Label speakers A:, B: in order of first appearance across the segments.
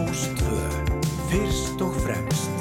A: Rástvö, fyrst og fremst.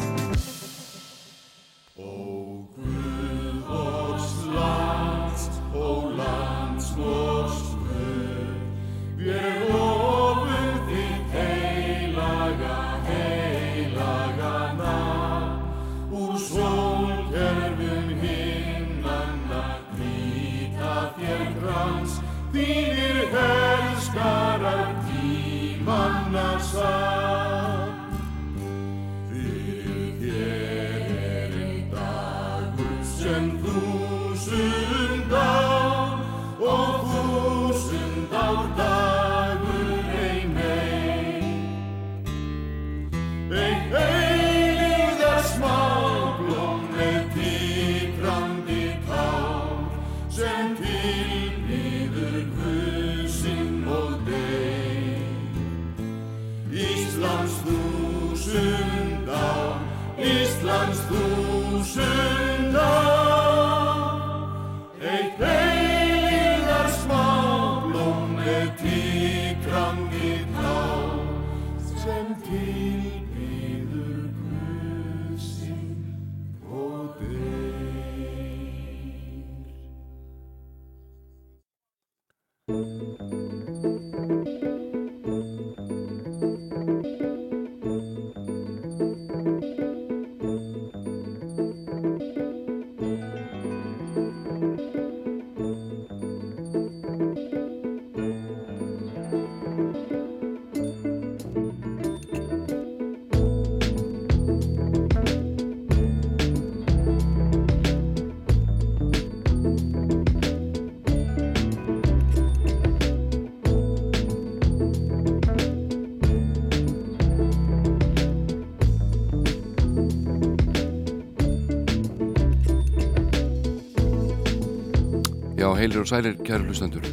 B: Heilir og sælir kæru hlustendur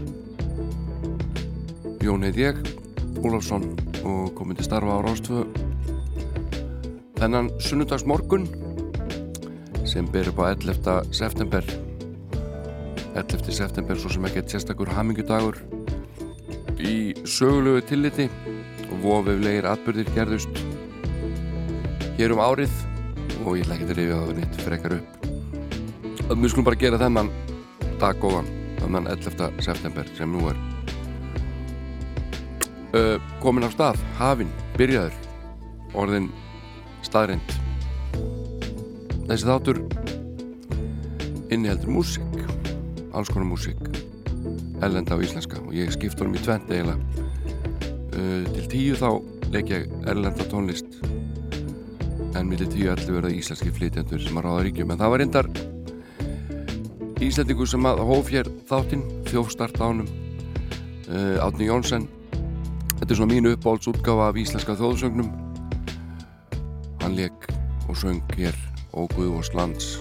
B: Jón heit ég Ólafsson og komið til starfa á Rástvö þennan sunnudags morgun sem ber upp á 11. september 11. september svo sem ekki er sérstakur hamingudagur í sögulegu tilliti og vofeflegir atbyrðir gerðust hér um árið og ég lækti að það var nýtt frekar upp Við skulum bara gera þennan dag góðan þannan 11. september sem nú er. Uh, komin á stað hafinn, byrjaður orðin staðrind þessi þáttur inniheldur músík alls konar músík ellenda á íslenska. Og ég skipt honum í tvent eiginlega. Uh, til tíu þá leik ég ellenda tónlist en millir tíu allir verða íslenski flytjandur sem að ráða ríkjum. En það var reyndar Íslandingu sem að hóf hér þáttinn, þjófstart ánum uh, Átni Jónsson þetta er svona mínu uppáhaldsútgáfa af íslenska þjóðsögnum. Hann leik og söng hér og Guðvors lands.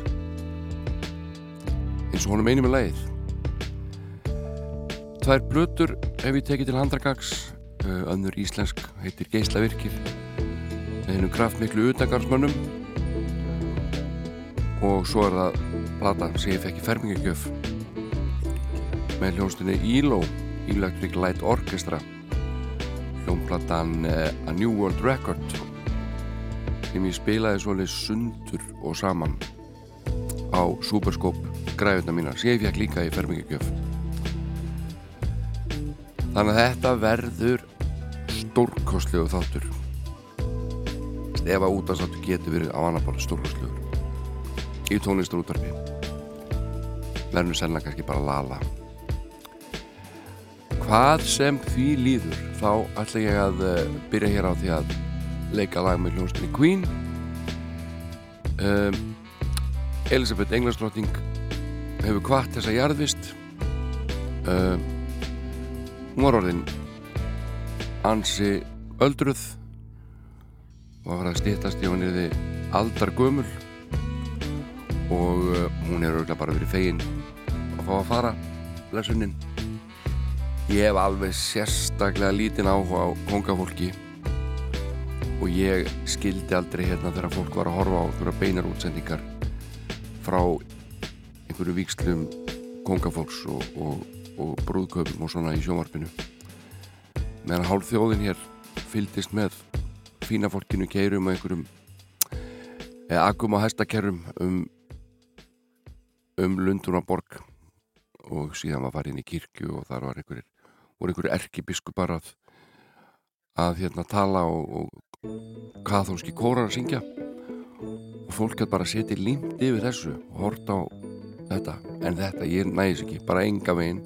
B: Eins og honum einu með leið Tvær blötur hef ég tekið til handragags uh, önnur íslensk heitir Geislavirkir með hennum kraftmiklu utangarsmönnum og svo er það plata sem ég fekk í fermingagjöf með hljónstunni ELO Electric Light Orchestra. Hljónplatan uh, A New World Record. Sem ég spilaði svolítið sundur og saman á Superscope græðuna mína sem ég fekk líka í fermingagjöf. Þannig að þetta verður stórkostlegu þáttur. Ef að útastáttu getur verið á annar bara stórkostlegur í tónlistur útvarfi verður selna kannski bara lala. Hvað sem því líður þá ætla ég að uh, byrja hér á því að leika lag með hljónstinni Queen. Um, Elisabeth Englandsdrótting hefur kvart þessa jarðvist. Um, hún var orðin ansi öldruð og fara að stýttast í hann yfir aldar gömul og uh, hún er örgulega bara verið fegin að fá að fara lesunin ég hef alveg sérstaklega lítinn áhuga á kongafólki og ég skildi aldrei hérna þegar fólk var að horfa á einhverja beinar útsendingar frá einhverju vikslum kongafólks og, og, og brúðköpum og svona í sjómarpinu meðan hálf þjóðin hér fyldist með fína fólkinu keirum og einhverjum eða akum á hestakerrum um um Lundunarborg og síðan var farið inn í kirkju og þar var einhverjir voru einhverjir erkibiskupar að að hérna tala og, og kathólski kórar að syngja. Og fólk hætti bara setja límt yfir þessu og horta á þetta. En þetta, ég næðis ekki, bara enga veginn.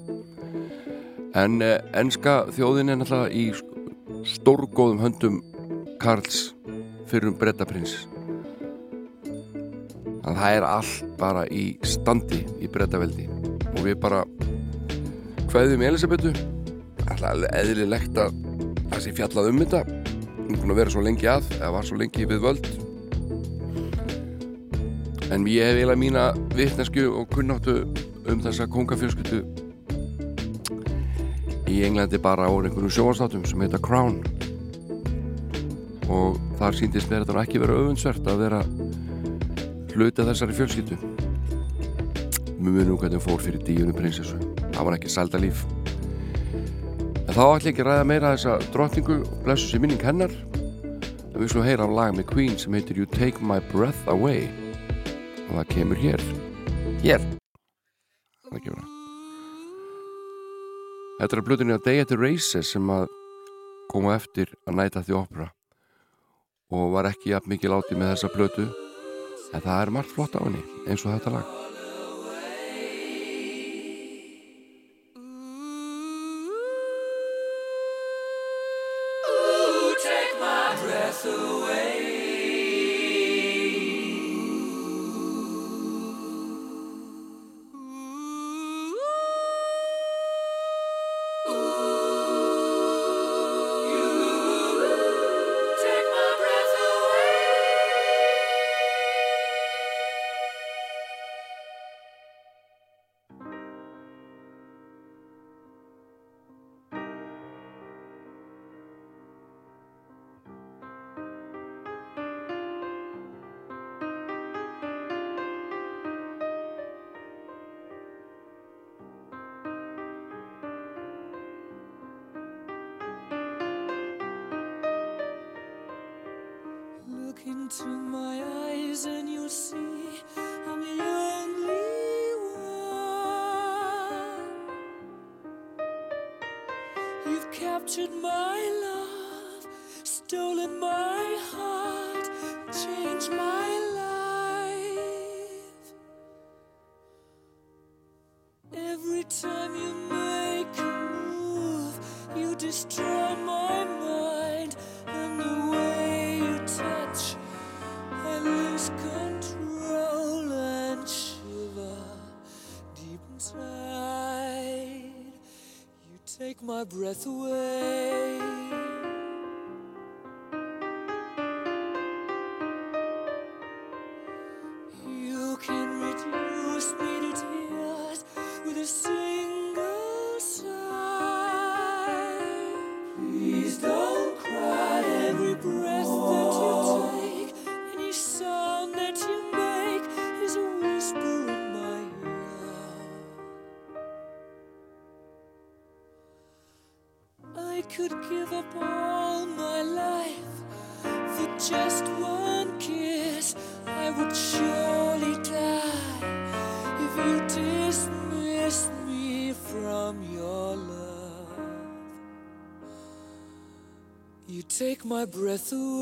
B: En eh, enska þjóðin er náttúrulega í stórgóðum höndum Karls fyrir um brettaprins að það er allt bara í standi í brettaveldi og við bara hvaðum Elisabetu alltaf eðlilegt að það sé fjallað um þetta. Hún að vera svo lengi að eða var svo lengi við völd. En ég hef eiginlega mína vittnesku og kunnáttu um þessa kongafjölskyttu í Englandi bara á einhvern sjóanstátum sem heita Crown. Og þar síndist mér þetta ekki vera öfundsvert að vera hluti þessari fjölskyttu mjög mjög nú hvernig fór fyrir díunum prinsessu. Það var ekki sælda líf. En þá ætla ekki að ræða meira þessa drotningu og blessu sér minning hennar. En við slúum heyra af lag með Queen sem heitir You Take My Breath Away. Og það kemur hér. Hér. Það kemur það. Þetta er að blöðinni að Day at the Races sem að koma eftir að næta því opera. Og var ekki jafn mikið látið með þessa blödu en það er margt flott á henni eins og þetta lag
C: breath away. My breath away.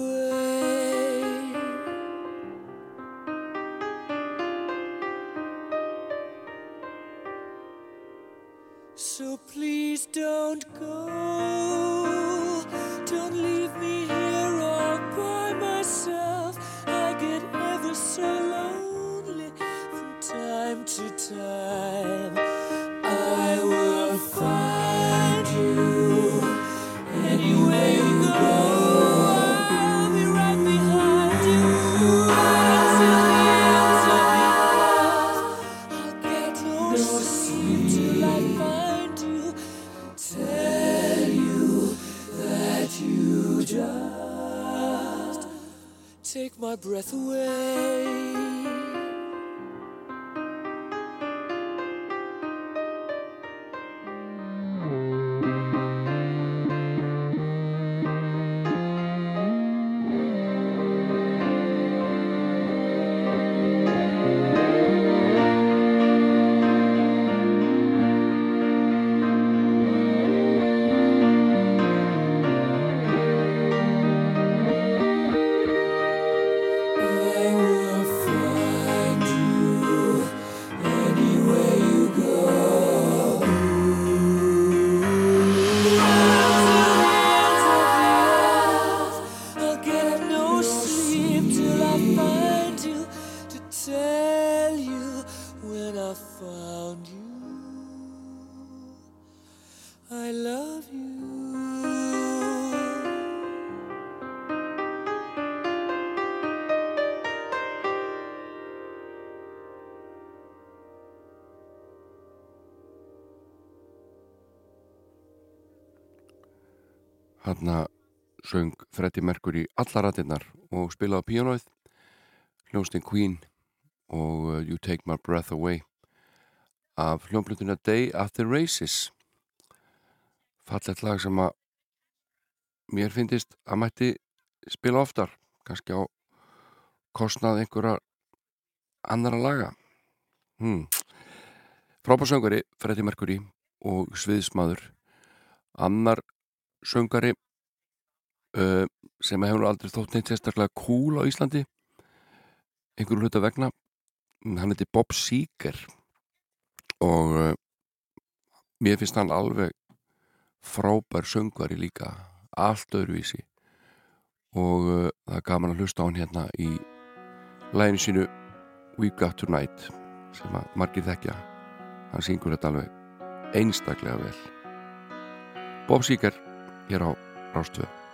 D: söng Freddy Mercury allar ratinnar og spilaði pianoið hljómsninn Queen og uh, You Take My Breath Away af hljómblutuna Day After Races. Fallet lag sem að mér finnist að mætti spila oftar kannski á kostnað einhverja annara laga. Hmm. frábársöngari Freddy Mercury og sviðismadur annar söngari uh, sem hefur aldrei þótt neitt sérstaklega cool á Íslandi einhverju hlut að vegna. Hann heiti Bob Seeger og uh, mér finnst hann alveg frábær söngvari líka allt öðruvísi. Og uh, það gaf man að hlusta á hann hérna í læginu sínu We Got Tonight sem að margir þekkja. Hann syngur þetta alveg einstaklega vel. Bob Seeger hér á
B: Rástöðu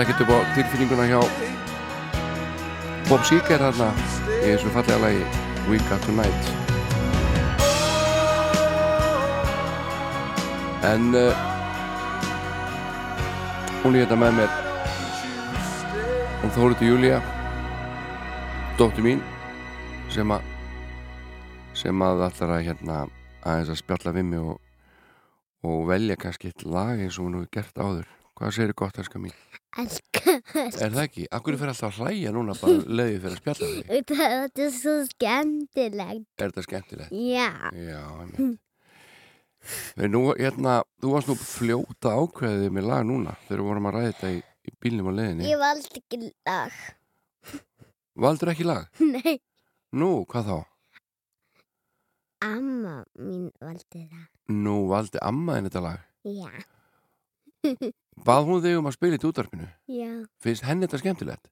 B: vantar ekkert upp á tilfinninguna hjá Bob Seger þarna í þessu fallega lagi We Got Tonight. En uh, hún er hérna með mér. Hún Þóriði Júlía dóttur mín sem að sem að allar að hérna aðeins að spjalla við mig og, og velja kannski eitt lag eins og hún hefur gert áður. Hvað segir gott elskar mín? Er það ekki? Akkur fyrir alltaf að hlæja núna bara leiði fyrir að spjalla þig?
E: Þetta er svo skemmtilegt.
B: Er þetta skemmtilegt?
E: Já.
B: Já, einmitt. Nú, hérna, þú varst nú fljóta ákveðið með lag núna þegar við vorum að ræða þetta í, í bílnum á leiðinni.
E: Ég valdi ekki lag.
B: Valdur ekki lag?
E: Nei.
B: Nú, hvað þá?
E: Amma mín valdi það.
B: Nú valdi amma þinn þetta lag.
E: Já.
B: Bað hún þig um að spila í útvarpinu?
E: Já.
B: Finnst henni þetta skemmtilegt?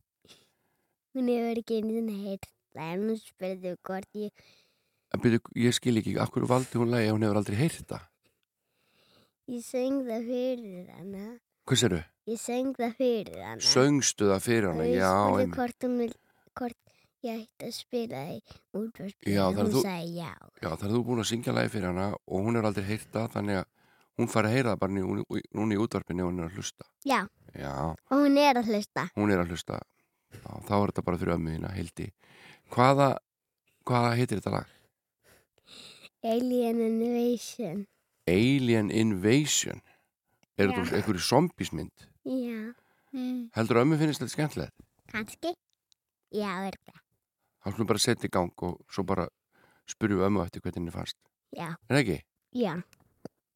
E: Hún hefur ekki einu sinni heyrt það en hún spurði hvort ég
B: En byrju, ég skil ekki, akkur valdi hún lagi ef hún hefur aldrei heyrt þetta?
E: Ég söng það fyrir hana.
B: Hvað séru?
E: Ég söng það fyrir hana.
B: Söngstu það fyrir hana?
E: Og ég
B: Já,
E: spurði hvort, hún vil, hvort ég ætti að spila í útvarpinu.
B: Já,
E: hún sagði já.
B: Já, það er þú búin að syngja lagi fyrir hana og hún hefur aldrei heyrt það, þannig að hún fari að heyra það bara nú- núna í útvarpinu ef hún er að hlusta.
E: Já,
B: Já,
E: og hún er að hlusta.
B: hún er að hlusta. Já, þá er þetta bara fyrir ömmuðina, hildi. Hvaða, hvaða heitir þetta lag?
E: Alien Invasion.
B: Alien Invasion. Er þetta einhverju zombiesmynd?
E: Já. Mm.
B: Heldur ömmu finnst þetta skemmtilegt?
E: Kanski? Já, er það.
B: Þá skulum bara setja í gang og svo bara spyrjum ömmu eftir hvernig henni fannst.
E: Já.
B: Er það ekki?
E: Já.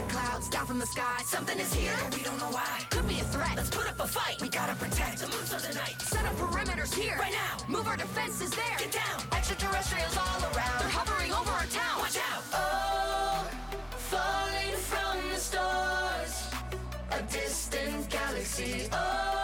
F: the clouds, down from the sky, something is here. We don't know why.
G: Could be a threat.
F: Let's put up a fight. We gotta protect the moons of the night.
G: Set up perimeters here.
F: Right now.
G: Move our defenses there.
F: Get down.
G: Extraterrestrials all around. They're hovering over our town.
F: Watch out.
G: Oh, falling from the stars. A distant galaxy. Oh,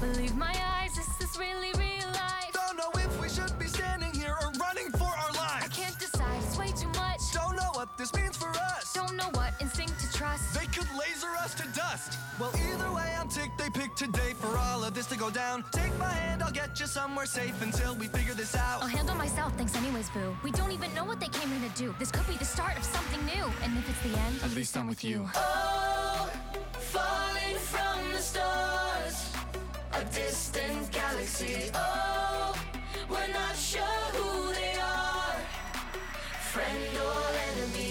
G: believe my eyes. Is this really real life?
C: Don't know if we should be standing here or running for our lives.
G: I can't decide. It's way too much.
C: Don't know what this means for us.
G: Don't know what instinct to trust.
C: They could laser us to dust. Well, either way, I'm ticked they picked today for all of this to go down. Take my hand, I'll get you somewhere safe until we figure this out.
G: I'll handle myself, thanks anyways, boo. We don't even know what they came here to do. This could be the start of something new. And if it's the end,
H: At least I'm with you.
G: Oh, falling from the stars, a distant galaxy. Oh, we're not sure who they are, friend or enemy.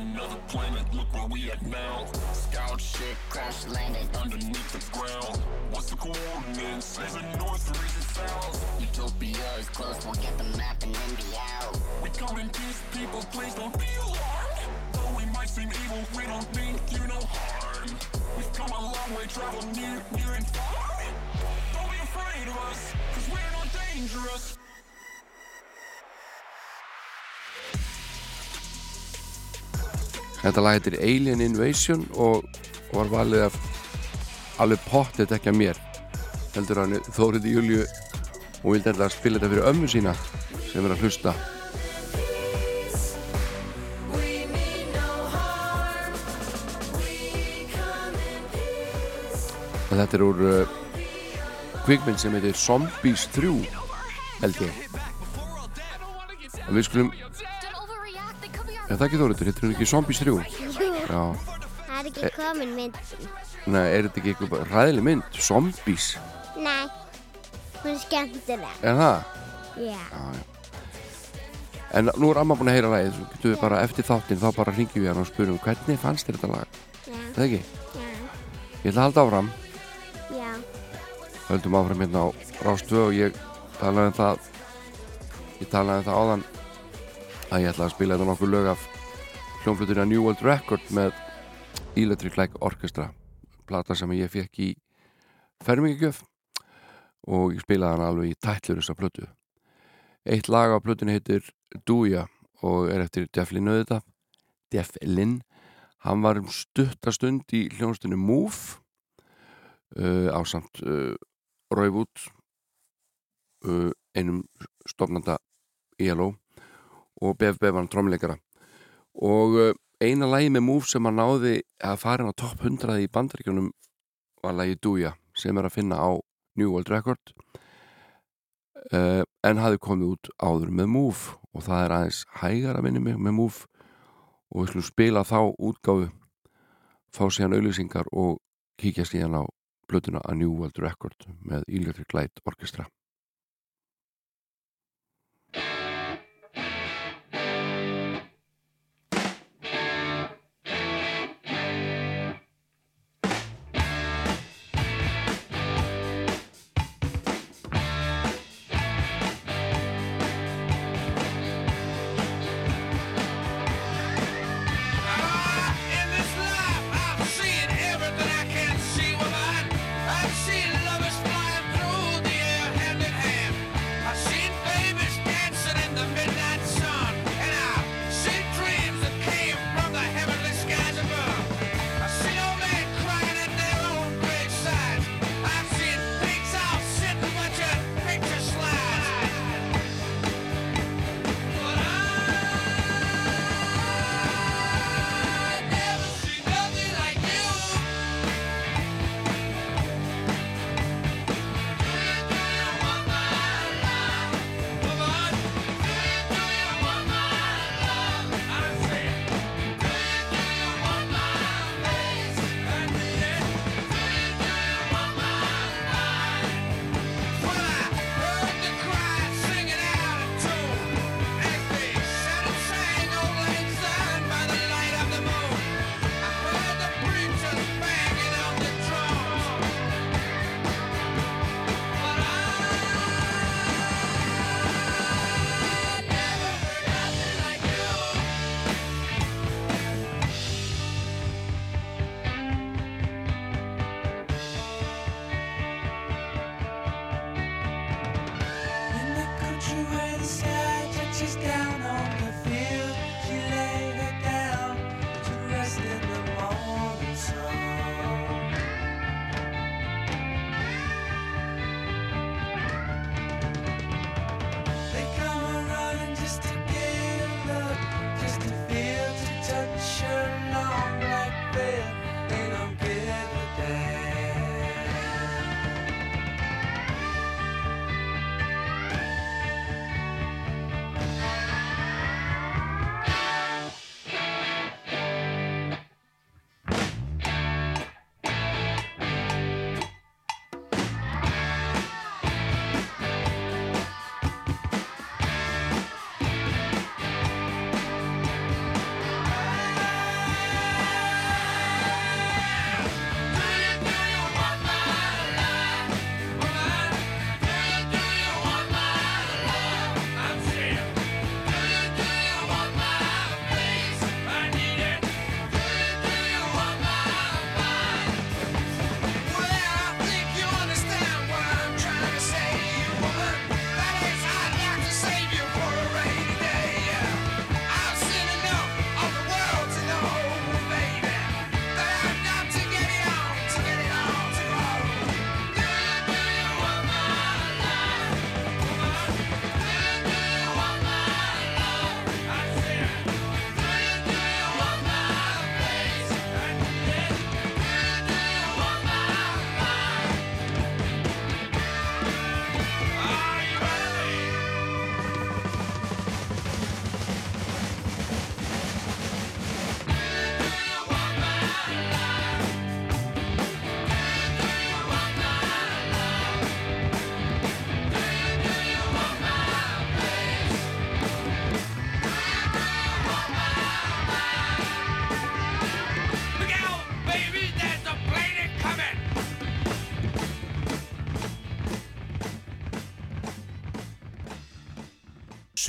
I: Another planet, look where we at now. Scout ship crash landed underneath the ground. What's the coordinates? Is it north or is it south? Utopia is close, we'll get the map and then be out. We come in peace, people, please don't be alarmed. Though we might seem evil, we don't mean you no harm. We've come a long way, traveled near, near and far. Don't be afraid of us, cause we're not dangerous.
B: Þetta lag heitir Alien Invasion og var valið af alveg pottet ekki að mér heldur hann Þórið Júliu og vildi þetta spila þetta fyrir ömmu sína sem er að hlusta. Og þetta er úr uh, kvikmynd sem heitir Zombies 3 held ég. Og við skulum er það ekki þóriður, heitir hún ekki Zombies 3
E: Jú,
B: já,
E: það er ekki komin mynd.
B: nei, er þetta ekki eitthvað ræðileg mynd, Zombies
E: Nei, hún er skemmtileg.
B: er það?
E: Já.
B: En nú er amma búin að heyra lagið, svo getum við bara eftir þáttinn, þá bara ringjum við hann og spurum hvernig fannst þér þetta lag?
E: Já.
B: Það ekki?
E: Já.
B: Ég ætla að halda áfram,
E: Já.
B: höldum áfram hérna á Rástvö og ég talaði um það, ég talaði um það áðan að ég ætla að spila þetta nokkuð lög af hljónfluturinn New World Record með Electric Light Orchestra, plata sem ég fekk í fermingagjöf og ég spilaði hann alveg í tætlur þessa plötu. Eitt lag á plötunni heitir Dúja og er eftir Jeff Lynn auðvitað Jeff Lynn hann var um stuttastund í hljónstunni Move uh, á samt uh, Wood uh, einum stofnanda ELO og Bev Bevan tromleikara og uh, eina lagi með Move sem hann náði að fara inn á topp 100 í bandaríkjunum var lagi Dúja sem er að finna á New World Record uh, en hafði komið út áður með Move. Og það er aðeins hægar að minni með Move. Og við skulum spila þá útgáfu fá síðan auðlýsingar og kíkja síðan á blötuna A New World Record með Electric Light Orchestra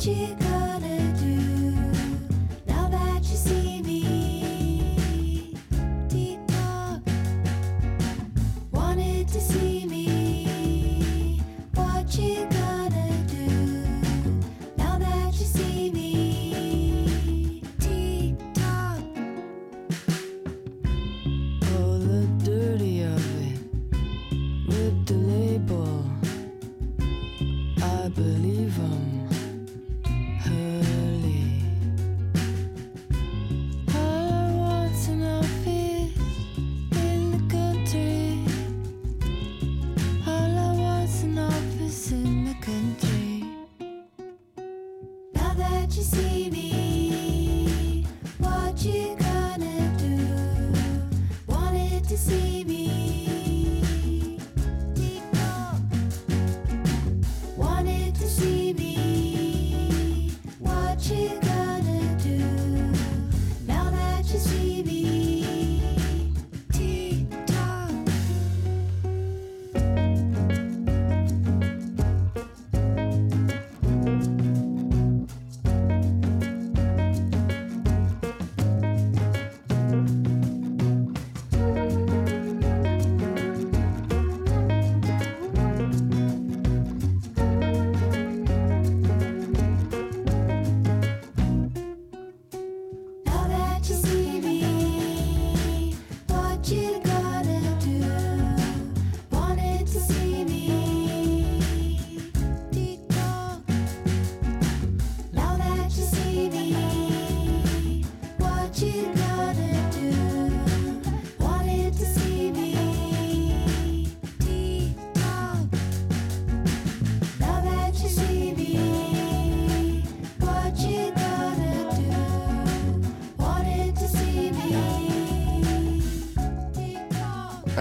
J: 几个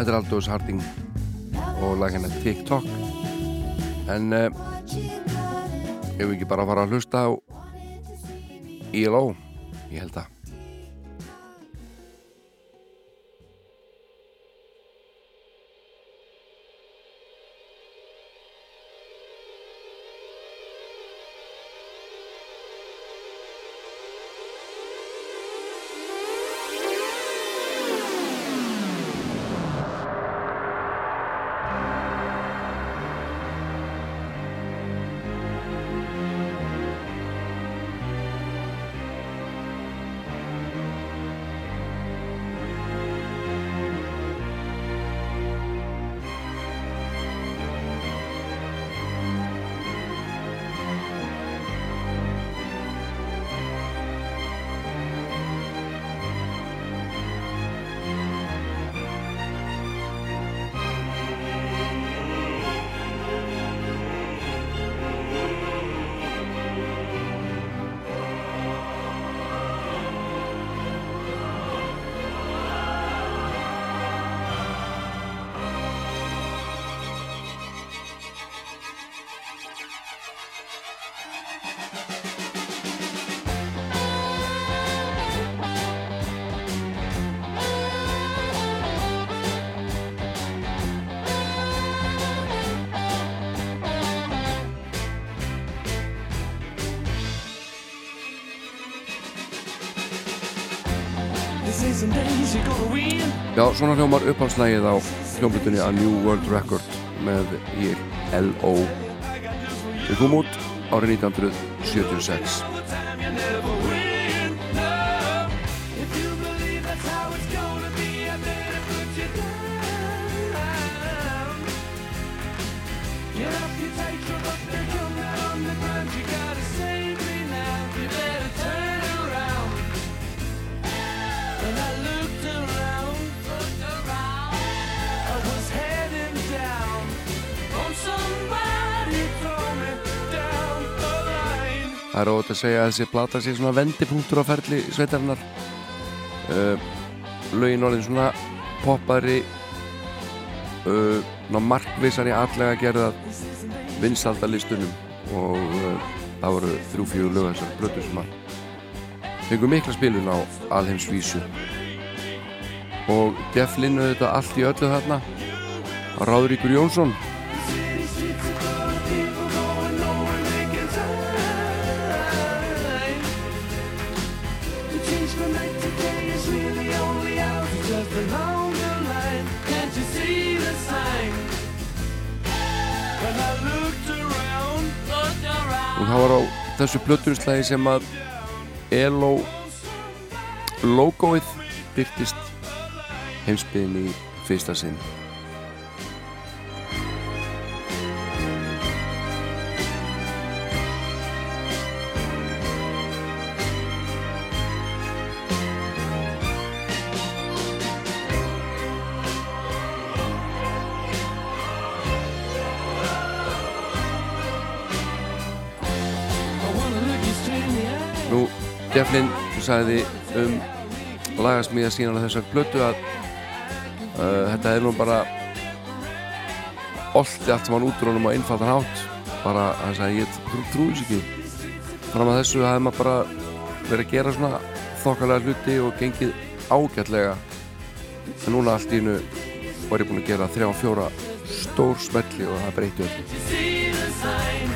B: þetta er Aldous Harding og lagina TikTok. En eh, uh, ef við ekki bara fara að hlusta á ELO Já, svona hljómar upphalslægið á hljómlutinni A New World Record með hér L.O. Við komum út árið 1976
C: að segja að þessi plata sé svona vendipunktur á ferli sveitarinnar. Uh, Lögin orðin svona poppaðri uh, ná markvisari allega gerða vinsaldalistunum og uh, það voru þrjú fjögur lög þessar blötu sem að fengur mikla spilun á alheimsvísu. Og Jeff Lynn auðvitað allt í öllu þarna. Ráðuríkur Jónsson þessu blötunslægi sem að ELO logoið byrtist heimsbyðin í fyrsta sinn sagði um lagasmíða síðan á þessar blötu að uh, þetta er nú bara olti allt sem hann útrónum á einfaldan hátt. Bara, hann sagði, ég trú, trúðis ekki. Fram að þessu hafði maður bara verið að gera svona þokkalega hluti og gengið ágætlega. En núna allt í hennu var ég búinn að gera þrjá fjóra stór smelli og það breyti öllu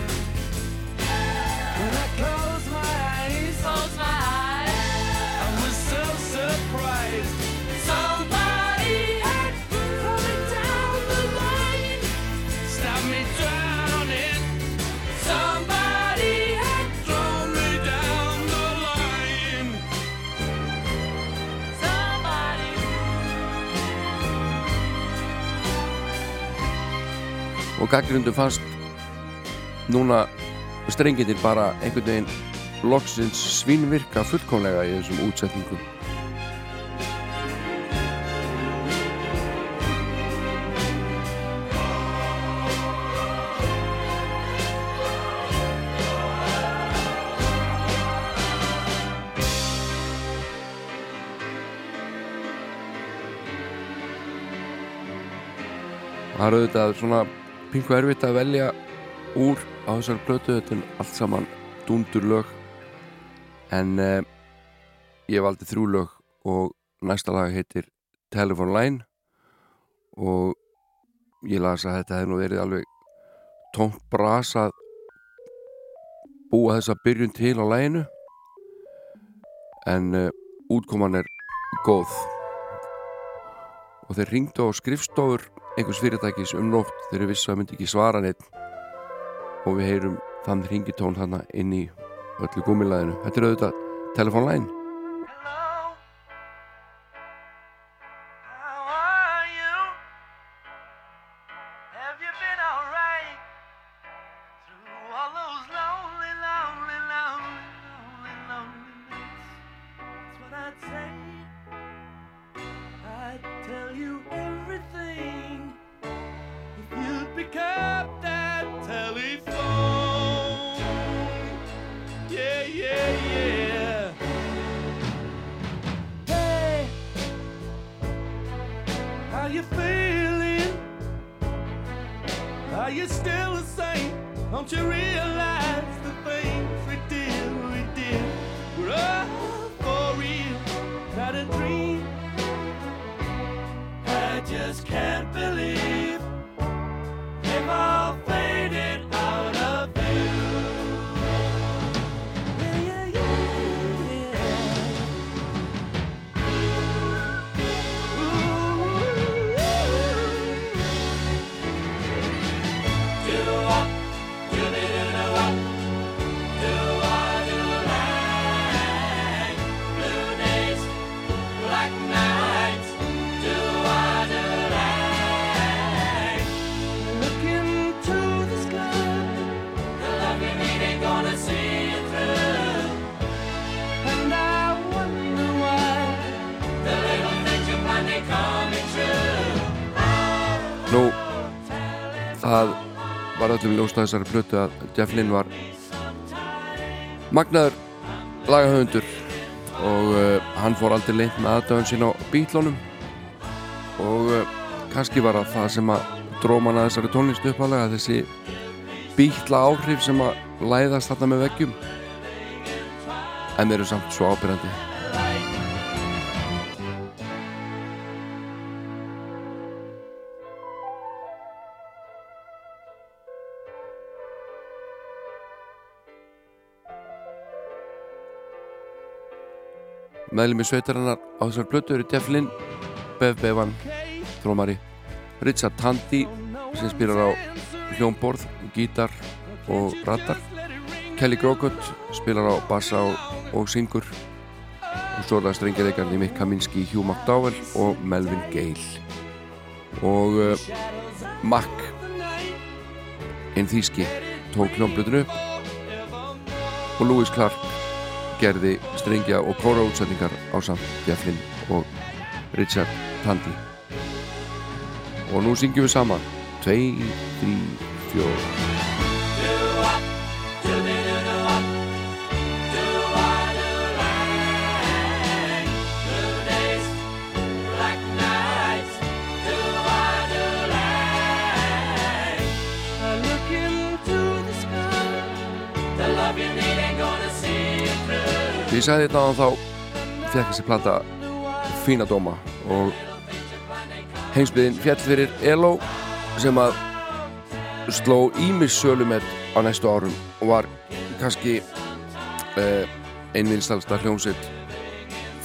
C: og gaggrindum fannst núna strengindir bara einhvern veginn loksins svínvirka fullkomlega í þessum útsetningum. Það er auðvitað svona pingu erfitt að velja úr á þessar blötu þetta er allt saman dúndur lög. En eh, ég valdi þrjú lög og næsta lag heitir Telephone Line. Og ég las að þetta hefði nú verið alveg tómt bras að búa þessa byrjun til á læginu en uh, útkoman er góð. Og þeir ringdu á skrifstofur einhvers fyrirtækis um nótt þeir vissu að myndi ekki svara neitt og við heyrum þann ringitón þarna inn í öllu gúmilaðinu þetta er auðvitað Telephone ljóst að þessari plötu að Jeff Lynne var
B: magnaður lagahöfundur og uh, hann fór aldrei leint með aðdöðun sín á bílónum og uh, kannski var það sem að dróman að þessari tónlist uppalega þessi bíla áhrif sem að læðast þarna með veggjum. En þeir eru samt svo ábyrjandi meðlumi sveitarinnar á þessar blötu eru Jeff Lynn, Bev Bevan trómari, Richard Tandy sem spilar á hljómborð, gítar og rattar Kelly Grogut spilar á bassa og, og syngur og svo er það strengjareikarni Mick Kaminski, Hugh McDowell og Melvin Gale. Og uh, Mac einn þýski tók hljómblötinu og Louis Clark gerði strengja og kóra útsendingar á samt Jeff Lynn og Richard Tandy og nú syngjum við saman. 2, 3, 4 ég sagði þetta á þá fekk þessi plata fína dóma og heimsbyðin fjall fyrir ELO sem að sló ímis sölumett á næstu árum og var kannski eh, einvinstalsta hljómsveit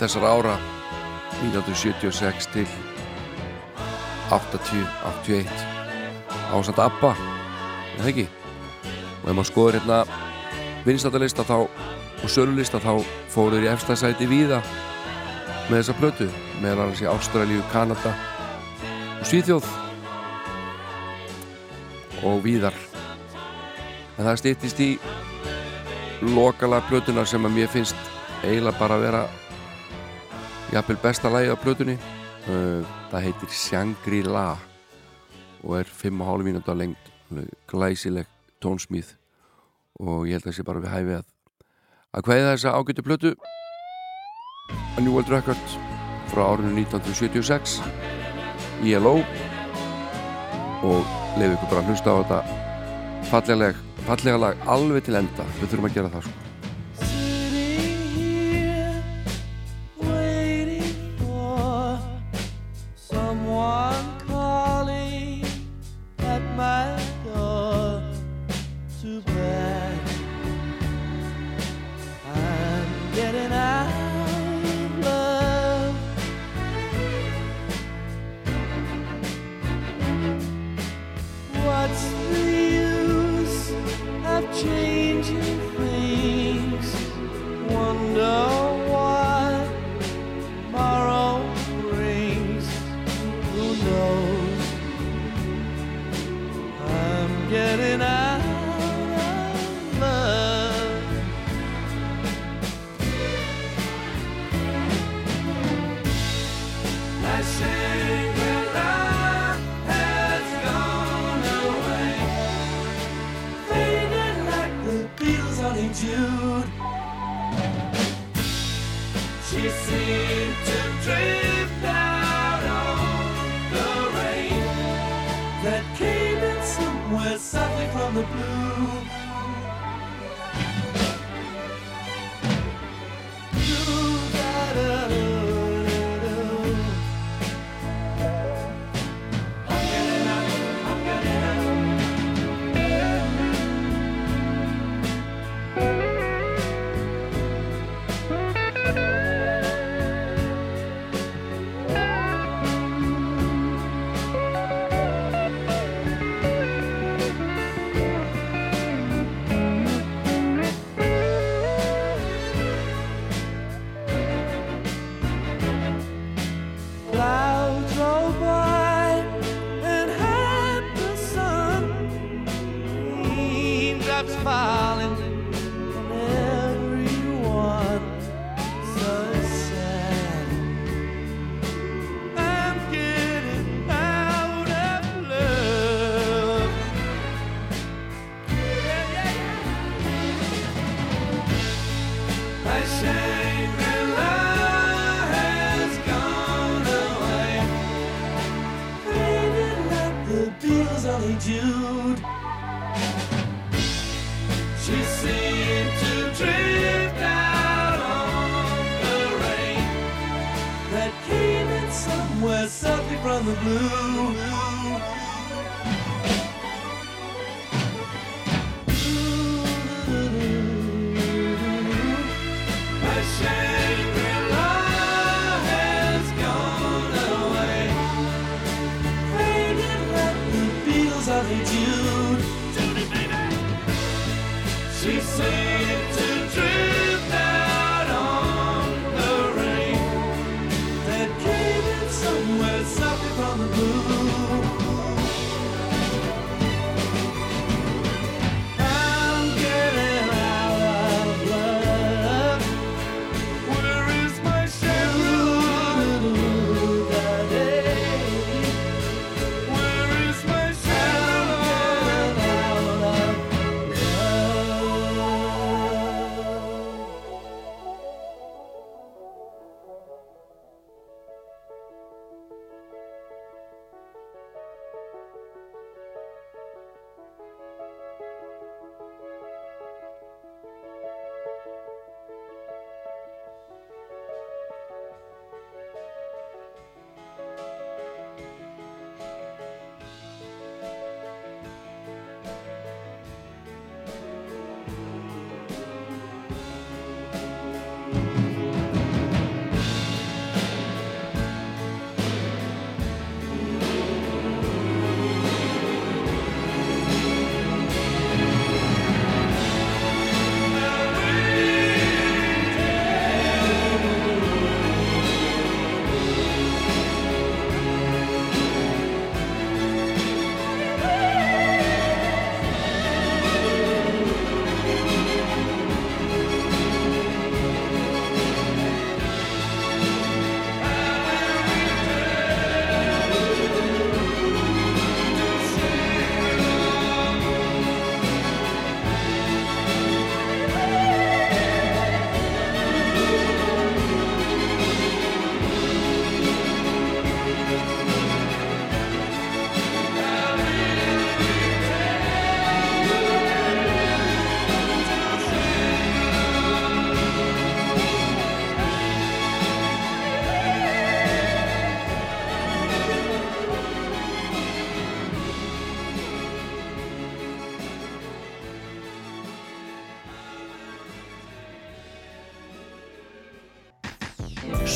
B: þessar ára 1976 til 80, 81 ásand ABBA er það ekki? Og ef maður skoður hérna vinstættalista þá og sölulista þá fóruður í efsta sæti víða með þessa plötu meðan annars í Ástralíu, Kanada og Svíþjóð. Og víðar. En það stýttist í lokala plötunar sem að mér finnst eiginlega bara að vera jafnvel besta lagi á plötunni. Uh, það heitir Shangri-La og er 5,5 mínúta lengt glæsileg tónsmíð. Og ég held að það sé bara við hæfi að að hvaðið þessa ágættu plötu. A New World Record frá árinu 1976 ILO og leiðu ykkur bara að hlusta á þetta fallega lag alveg til enda. Við þurfum að gera það sko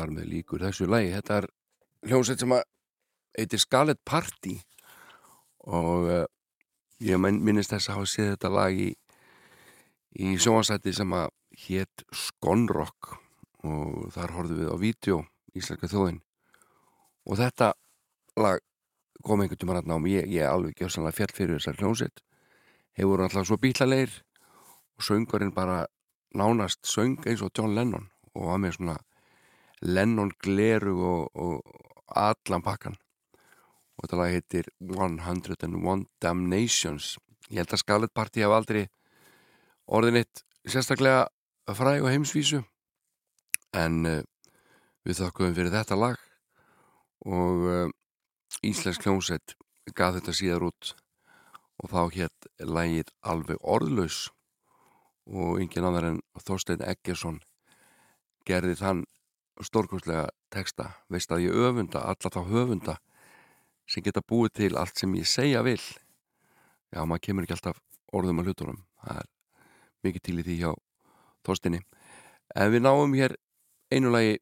B: Þar með líkur þessu lagi. Þetta er hljómsveit sem að heitir Scarlet Party og uh, ég minn- minnist þess að hafa séð þetta lag í, í sjónvarsætti sem að hétt Skonrock og þar horfðum við á vídeo Íslenska þjóðin. Og þetta lag kom einhvern tímann að ná mig, ég, ég alveg gjössanlega fjall fyrir þessar hljómsveit. Hefur alltaf svo bílaleir og söngurinn bara nánast söng eins og John Lennon og var með svona Lennon gleru og, og allan pakkan og þetta lag heitir 101 Damnations. Ég held að Scarlet Party hef aldrei orðin eitt sérstaklega fræg og heimsvísu. En uh, við þakkuðum fyrir þetta lag og uh, Íslensk hljómsveit gaf þetta síðar út og þá hétt lægið alveg orðlaus. Og engin annar en Þorstein Eggersson gerði þann stórkostlega texta. Veist að ég öfunda alla þá höfunda sem geta búið til allt sem ég segja vil. Já, maður kemur ekki alltaf orðum að hlutunum. Það er mikið til í því hjá Þorsteini en við náum hér einu lagi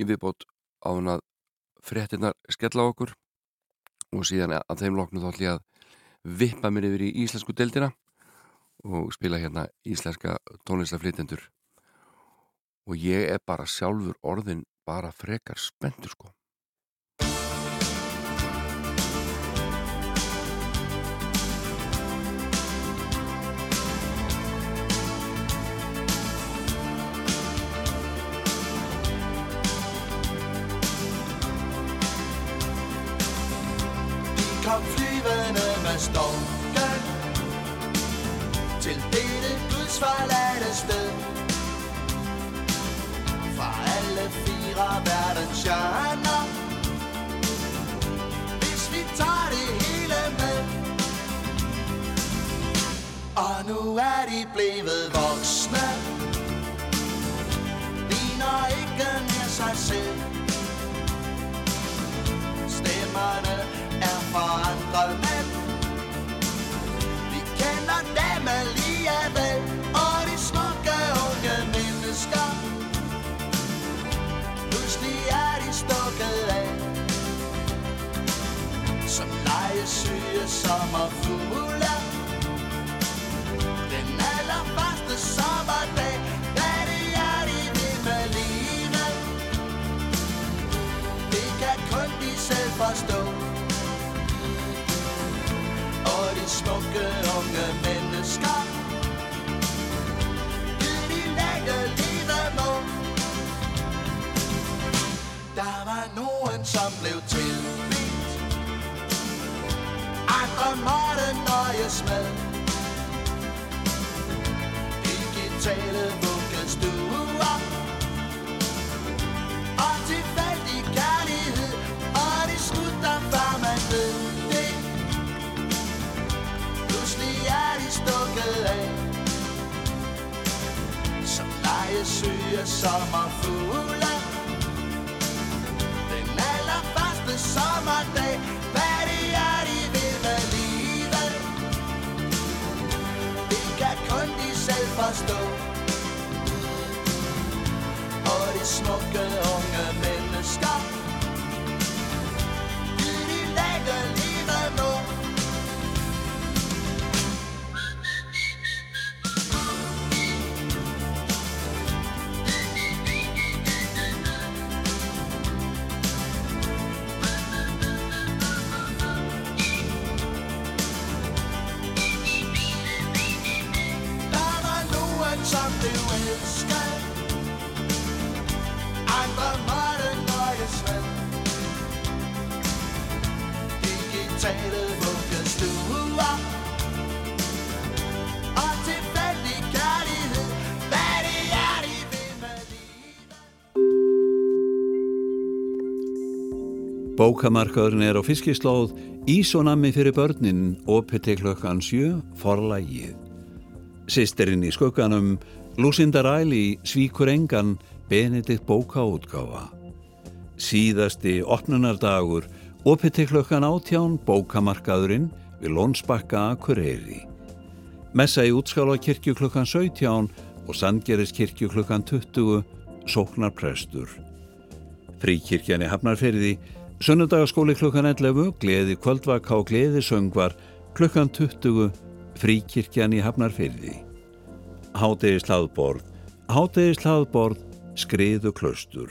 B: í viðbót á hann að fréttinnar skella á okkur. Og síðan að þeim loknu þá ætlum ég að vippa mér yfir í íslensku deildina og spila hérna íslenska tónlistaflytendur og ég er bara sjálfur orðin bara frekar spenntur sko.
K: Kom flyvende med storken Til dette gudsforladte alle fire verden tjener Hvis vi tager det hele med. Og nu er de blevet voksne. Ligner ikke mere sig selv. Stemmerne er forandrede sommerfugle Den allerførste sommerdag Hvad det er de vil med livet Det kan kun de selv forstå. Og de smukke unge mennesker Det de lægge livet må Der var nogen som blev til. Andre måtte nøjes med Digitale vuggestuer. Og tilfældig kærlighed. Og det slutter før man ved det. Pludselig er de stukket af. Som lejesyge sommerfugle Den allerførste sommerdag. De selv forstå Og de smukke unge mennesker
L: Bókamarkaðurinn er á fiskislóð Ísonami fyrir börnin opið til klokkan sjö forlægið. Sistirinn í skugganum Lucinda Riley svíkur engan Benedikt bókaútgáfa. Síðasti opnunardagur opið til klokkan átján bókamarkaðurinn við Lónsbakka Akureyri. Messa í útskála kirkju klukkan 17 og Sandgeris kirkju klukkan 20 sóknar prestur.
M: Fríkirkjan í Hafnarferði, Sunnudagaskóli klukkan 11, Gleði kvöldvaka og Gleði söngvar klukkan 20, Fríkirkjan í Hafnarferði. Hátegi slaðborð, hátegi slaðborð, skriðu klaustur.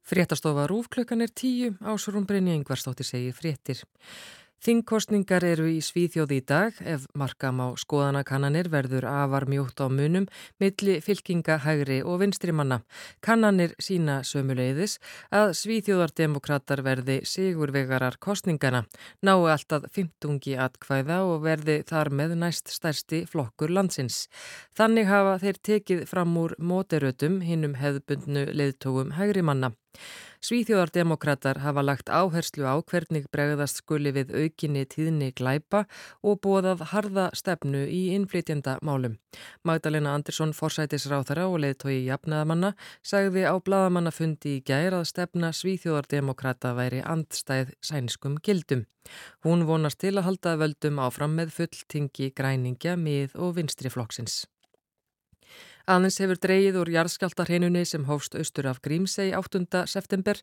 N: Fréttastofa Rúfklökan er tíu, Ásrún Brynja Yngvarstóttir segir fréttir. Þingkostningar eru í Svíþjóði í dag ef markam á skoðanakannanir verður afar mjótt á munum milli fylkinga hægri og vinstri manna. Kannanir sína sömuleiðis að Svíþjóðardemokrater verði sigurvegarar kostningana, nái alltaf 15 atkvæða og verði þar með næst stærsti flokkur landsins. Þannig hafa þeir tekið fram úr móterötum hinnum hefðbundnu leðtógum hægri manna. Svíþjóðardemokrater hafa lagt áherslu á hvernig bregðast skuli við aukinni tíðni glæpa og bóðað harða stefnu í innflytjenda málum. Magdalena Andersson, forsætisráþara og leðtói jafnaðamanna, sagði á bladamannafundi í gær að stefna Svíþjóðardemokrata væri andstæð sænskum gildum. Hún vonast til að halda völdum áfram með fulltingi græningja, mið og vinstri flokksins. Aðeins hefur dreyið úr jarðskjáltarhinunni sem hófst austur af Grímsei 8. september.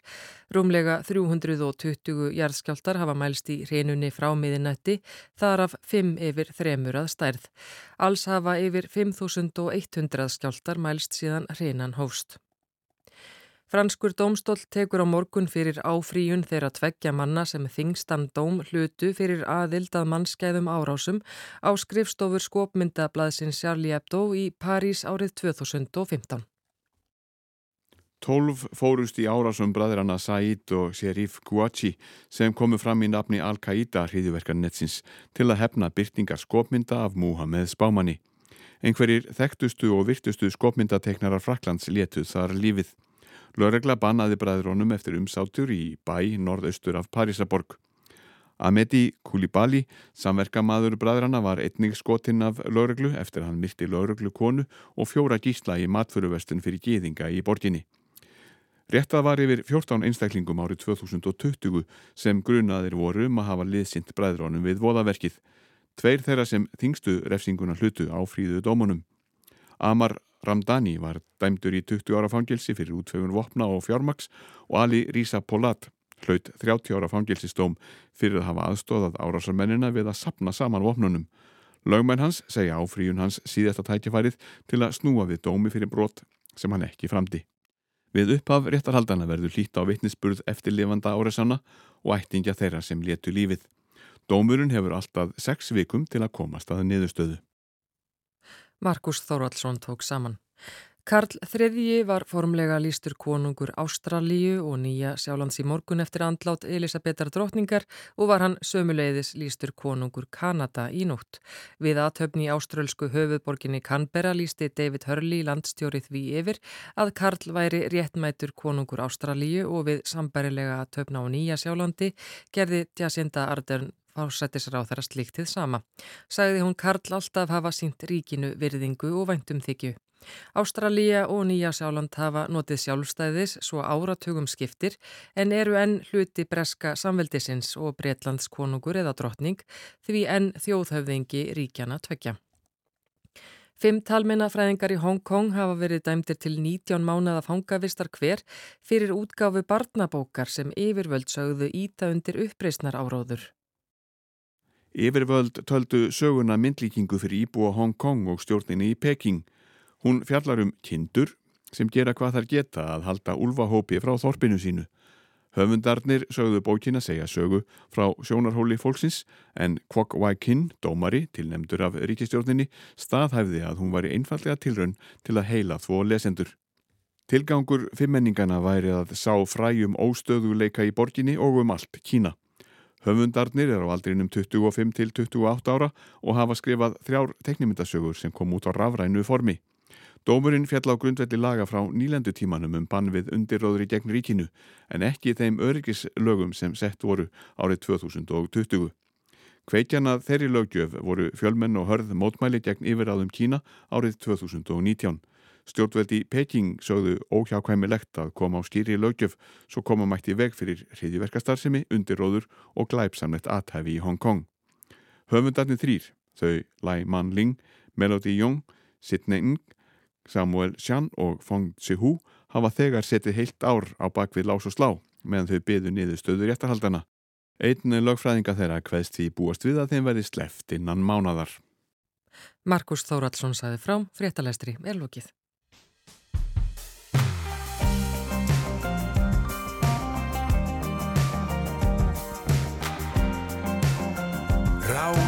N: Rúmlega 320 jarðskjáltar hafa mælst í hinunni frá miðinætti, þar af 5 yfir 3 að stærð. Alls hafa yfir 5100 skjáltar mælst síðan hinan hófst. Franskur dómstól tekur á morgun fyrir áfríun þeirra tveggja manna sem þingstan dóm hlutu fyrir aðild að mannskæðum árásum á skrifstofur skopmyndablaðsins Charlie Hebdo í París árið 2015.
O: Tólf fórust í árásum bræðrana Said og Sherif Kouachi sem komu fram í nafni Al-Qaida hriðiverkarnetsins til að hefna byrtingar skopmynda af Muhammed Spámanni. Einhverjir þekktustu og virtustu skopmyndateknarar Fraklands letuð þar lífið. Lörregla bannaði bræðrónum eftir umsátur í bæ norðaustur af Parísaborg. Amedi Koulibaly, samverkamaður bræðrana, var einnig skotinn af lörreglu eftir hann myrti lörreglu konu og fjóra gísla í matföruvestun fyrir gíðinga í borginni. Réttað var yfir 14 einstaklingum árið 2020 sem grunaðir voru um að hafa liðsint bræðrónum við voðaverkið. Tveir þeirra sem þingstu refsinguna hlutu á fríðu dómunum. Amar Ramdani var dæmdur í 20 ára fangilsi fyrir útfögun vopna og fjármaks og Ali Risa Polat hlaut 30 ára fangilsistóm fyrir að hafa aðstóðað árásarmennina við að sapna saman vopnunum. Lögmenn hans segja áfríun hans síðasta tækifærið til að snúa við dómi fyrir brot sem hann ekki framdi. Við upphaf réttarhaldana verður hlýtt á vitnisspurð eftir lifanda áresanna og ættingja þeirra sem letu lífið. Dómurinn hefur alltaf sex vikum til að komast að niðurstöðu.
N: Markus Þóraldsson tók saman. Karl III var formlega lístur konungur Ástralíu og nýja sjálands í morgun eftir andlát Elisabetar drotningar og var hann sömuleiðis lístur konungur Kanada í nótt. Við aðtöfni í áströlsku höfuðborginni Canberra lísti David Hurley landstjórið við yfir að Karl væri réttmætur konungur Ástralíu og við sambærilega aðtöfna á nýja sjálandi gerði Jacinda Ardern fársættisráð þeirra slíktið sama. Sagði hún Karl alltaf hafa sínt ríkinu virðingu og væntum þykju. Ástralía og Nýja Sjáland hafa notið sjálfstæðis svo áratugum skiptir en eru enn hluti breska samveldisins og Breitlands konungur eða drottning því enn þjóðhöfðingi ríkjana tvekja. Fimm talmennafræðingar í Hong Kong hafa verið dæmdir til 19 mánada fangavistar hver fyrir útgáfu barnabókar sem yfirvöld sögðu íta undir uppreysnar áróður.
O: Yfirvöld töldu söguna myndlíkingu fyrir íbúa Hong Kong og stjórninni í Peking. Hún fjallar um kindur sem gera hvað þar geta að halda úlfahópi frá þorpinu sínu. Höfundarnir sögðu bókina segja sögu frá sjónarhóli fólksins en Kwok Wai Kin, dómari, tilnemdur af ríkistjórninni, staðhæfði að hún var í einfallega tilraun til að heila þvó lesendur. Tilgangur fimmenningana væri að sá fræjum óstöðuleika í borginni og um allt Kína. Höfundarnir er á aldrinum 25 til 28 ára og hafa skrifað þrjár teknimyndasögur sem kom út á rafrænu formi. Dómurinn fjall á grundvelli laga frá nýlendutímanum um bann við undirróðri gegn ríkinu en ekki þeim öryggislögum sem sett voru árið 2020. Kveikjana þeirri lögjöf voru fjölmenn og hörð mótmæli gegn yfiráðum Kína árið 2019. Stjórnveldi Peking sögðu óhjákvæmilegt að koma á skýri lögjöf svo koma mætti veg fyrir hriðiverkastarsimi, undirróður og glæpsamlegt aðhæfi í Hong Kong. Höfundarnir þrýr, Þau Lai Man Ling, Melody Young, Sidney Ng, Samuel Chan og Fong Sihu hafa þegar setið heilt ár á bakvið lás og slá meðan þau byðu niður stöður réttarhaldana. Einn lögfræðinga þeirra hveðst því búast við að þeim verði sleft innan mánadar.
N: Markus Þóraldsson saði frá, fréttalestri er lókið.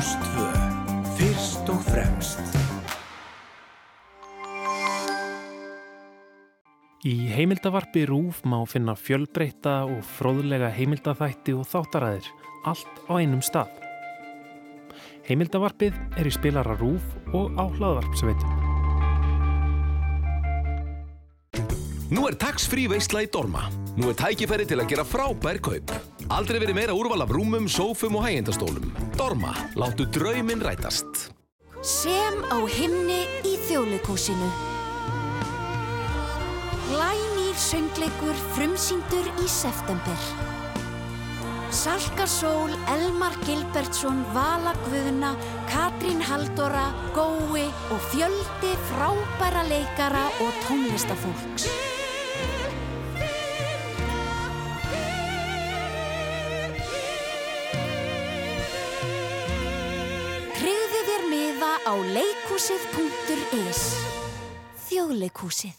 P: Rástvö, fyrst og fremst.
Q: Í heimildavarpi RÚF má finna fjölbreyta og fróðlega heimildaþætti og þáttaræðir, allt á einum stað. Heimildavarpið er í spilara RÚF og á hlaðvarpsveitum.
R: Nú er tax-free veistla í Dorma. Nú er tækifæri til að gera frábær kaup. Aldrei verið meira úrval af rúmum, sófum og hægjendastólum. Dorma, láttu drauminn rætast.
G: Sem á himni í þjóðleikúsinu. Glænýr söngleikur frumsýndur í september. Salka Sól, Elmar Gilbertsson, Vala Guðna, Katrín Haldóra, Gói og fjöldi frábæra leikara og tónlistafólks. Miða á leikúsið.is Þjóðleikúsið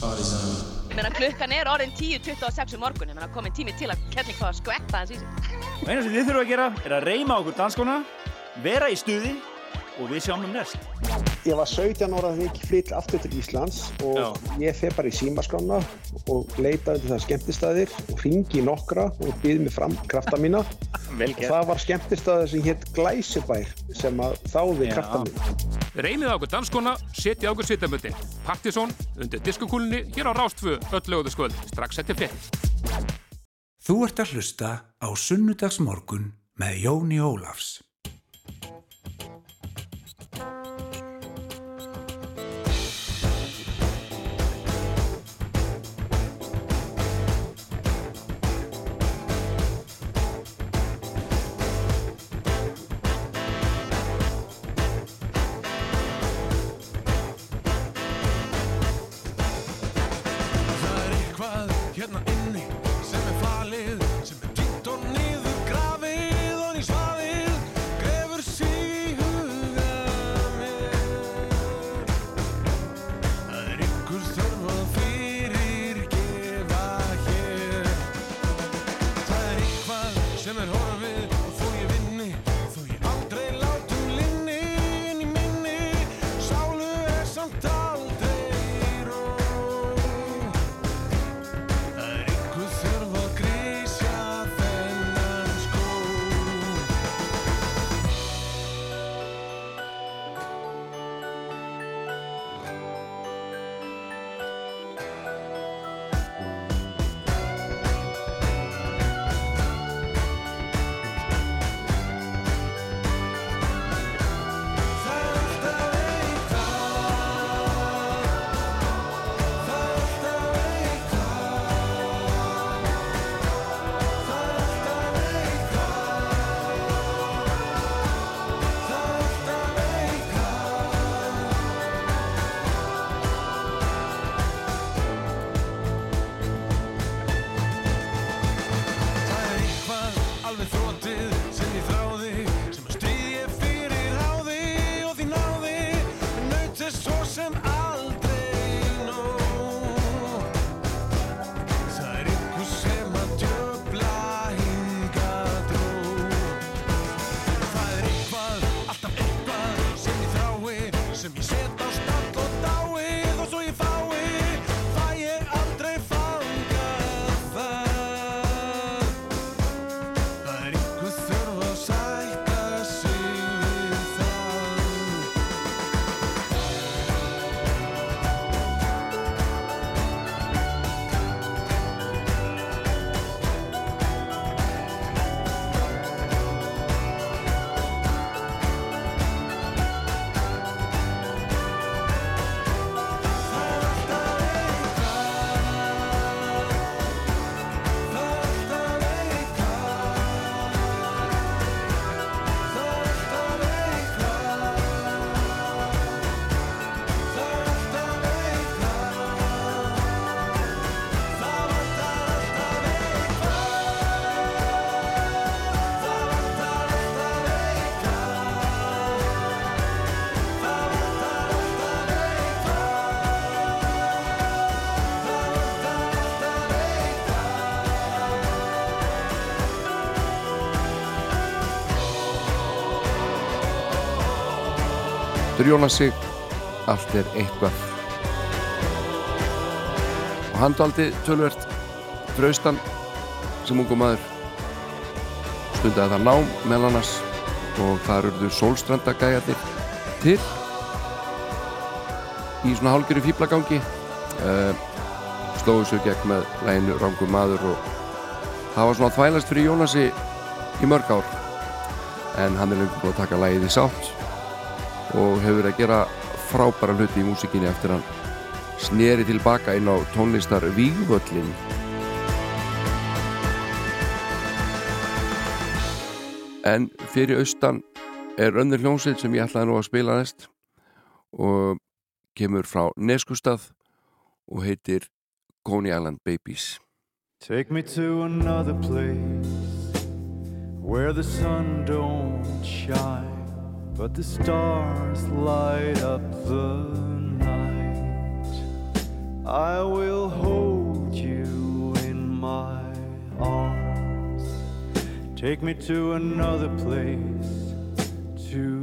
S: Ég meina klukkan er orðin 10.26 um morgun, ég meina komin tími til að Kenny fá að skvetta hans í sig.
T: Og eina sem þið þurfum að gera er að reyma okkur danskona, vera í stuði og við sjáum um næst.
U: Ég var 17 ára þegar ég flytt aftur til Íslands og
T: Já.
U: ég fer bara í símaskrána og leita undir það skemmtistæðir og ringi nokkra og býð mig fram krafta mína. Það var skemmtistæðir sem hétt Glæsibær sem að þáði
T: Já.
U: krafta mína.
H: Reynið á okkur danskona, setja á okkur sittamöndi. Partisón undir diskokúlunni hér á Rástfö öll lögðu skvöld, strax eftir fett.
P: Þú ert að hlusta á Sunnudagsmorgun með Jóni Ólafs.
B: Eftir Jónas sig. Allt er eitthvað. Og hann daldi tölvert fraustan sem ungum maður. Stundaði það nám meðal annars og þar urðu sólstrandagæjarnir til í svona hálgjöru fýblagangi uh, slóðu svo gegn með læginu Rangum maður og það var svona þvælast fyrir Jónasi í mörg ár. En hann er lengur búin að taka lægið í sátt og hefur verið að gera frábæra hluti í músikinni eftir hann sneri tilbaka inn á tónlistar Vígvöllin en fyrir austan er önnur hljómsveit sem ég ætlaði nú að spila næst og kemur frá Neskustad og heitir Coney Island Babies.
V: Take me to another place where the sun don't shine, but the stars light up the night. I will hold you in my arms. Take me to another place tonight.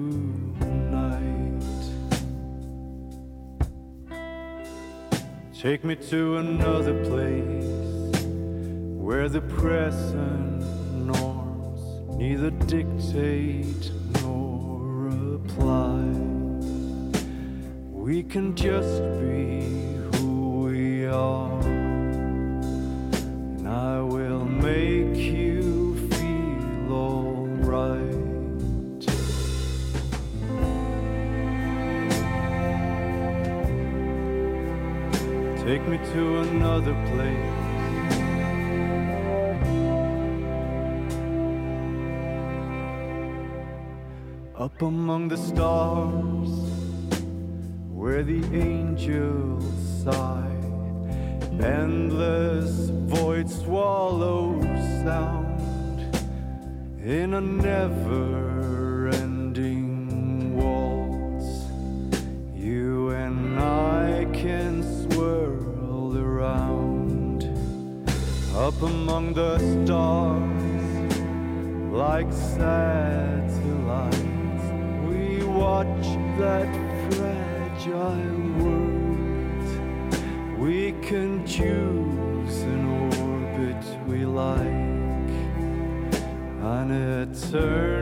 V: Take me to another place where the present norms neither dictate apply. We can just be who we are, and I will make you feel alright. Take me to another place. Up among the stars, where the angels sigh, endless void swallow sound in a never ending waltz. You and I can swirl around up among the stars like satellites. That fragile world. We can choose an orbit we like, an eternal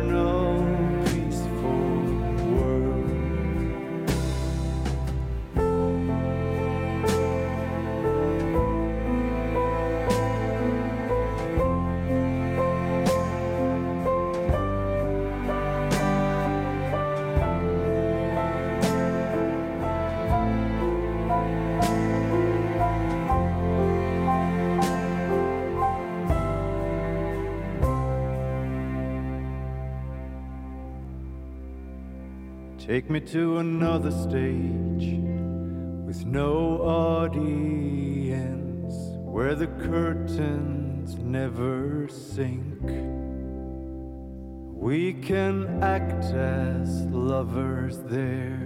V: Take me to another stage with no audience where the curtains never sink. We can act as lovers there,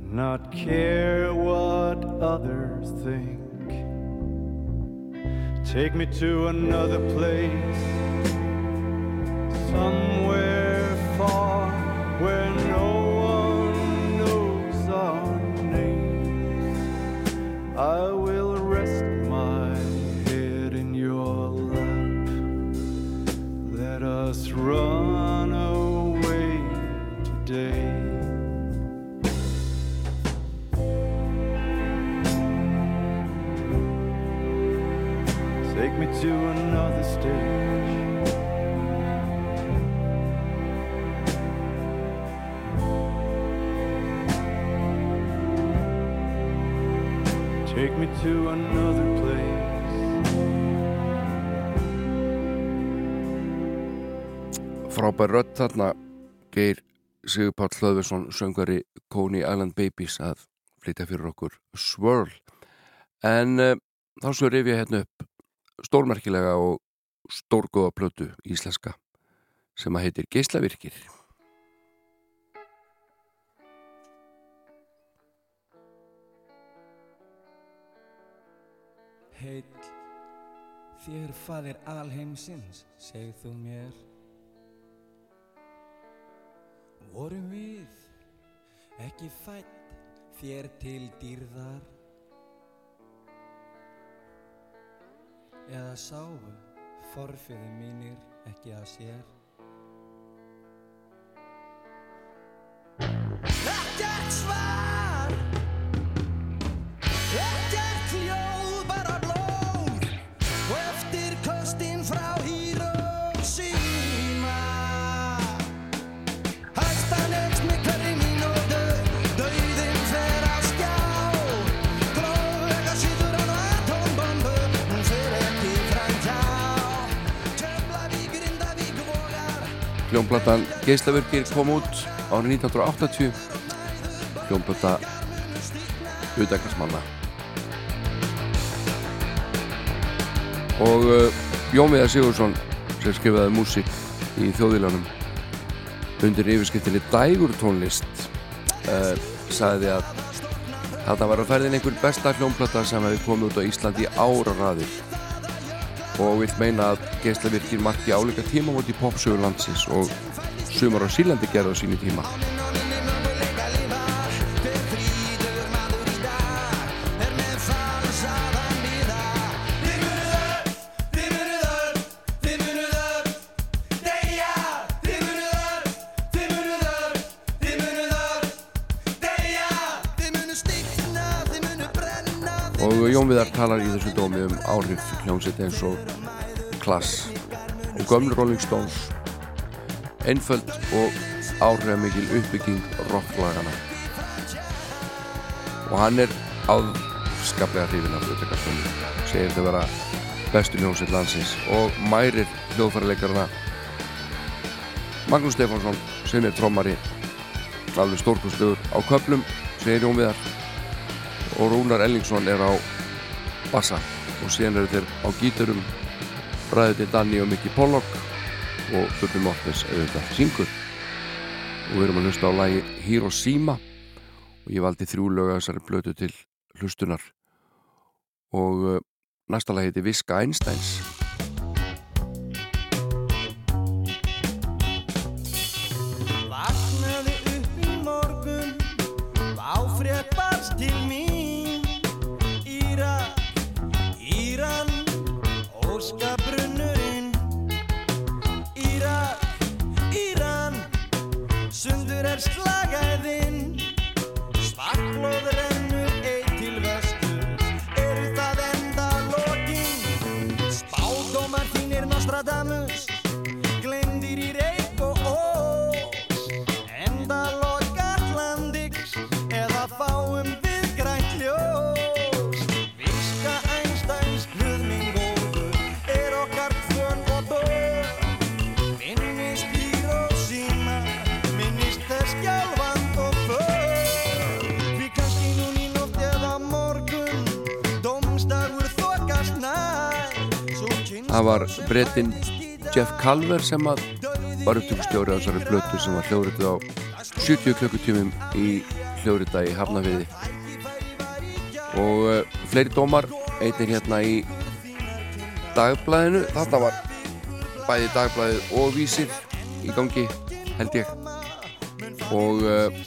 V: not care what others think. Take me to another place somewhere far where no
B: frábær rödd þarna. Geir Sigurpáll Hlöðversson söngari Coney Island Babies að flytja fyrir okkur Swirl. En uh, þá svo rif ég hérna upp stórmerkilega og stórgóða plötu íslenska sem að heitir Geislavirkir.
K: Heill, þér faðir alheimsins, segð þú mér. Vorum við ekki fætt þér til dýrðar? Eða sáu forfiði mínir ekki að sér
B: Hljómplatan Geislavirkir kom út árið 1980 hljómplata Udækarsmanna og uh, Jón Viðar Sigursson sem skrifaði músík í þjóðvílanum undir yfirskiptinni Dægur tónlist uh, sagði að þetta var að ferðin einhver besta hljómplata sem hefði komið út á Íslandi í áraraðir og vil meina að geislavirkir marki áleika tímamót í popsögur landsins og sumar á Sílandi gerði á sínu tíma talar í þessu dómi um áhrif hljómsveit eins og Klass og gömlu Rolling Stones. Einföld og áhrifamikil uppbygging rocklagana og hann er afskaplega hrifin af hljóðtækarstunum segir þau vera bestu hljómsveit landsins og mærir hljóðfærarleikarna Magnús Stefánsson sem er trommari alveg stórkustluður á köplum segir Jón Viðar. Og Rúnar Ellingsson er á bassa. Og síðan eru þeir á gíturum Bræðið Danni og Mikki Pollock og Bubbi Mortens auðvitað syngur. Og við erum að hlusta á lagi Hiroshima. Og ég valdi þrjú lög að þessari blötu til hlustunar. Og uh, næsta lagi heiti Viska Einsteins
W: Sundur er
B: það var breytin Jeff Calver sem var upptökustjóri á þessari blötu sem var hljóðrituð á 70 klukkutímum í hljóðrita í Hafnafiði og uh, fleiri dómar einnig hérna í dagblæðinu þarna var bæði dagblæðið og vísir í gangi held ég. Og uh,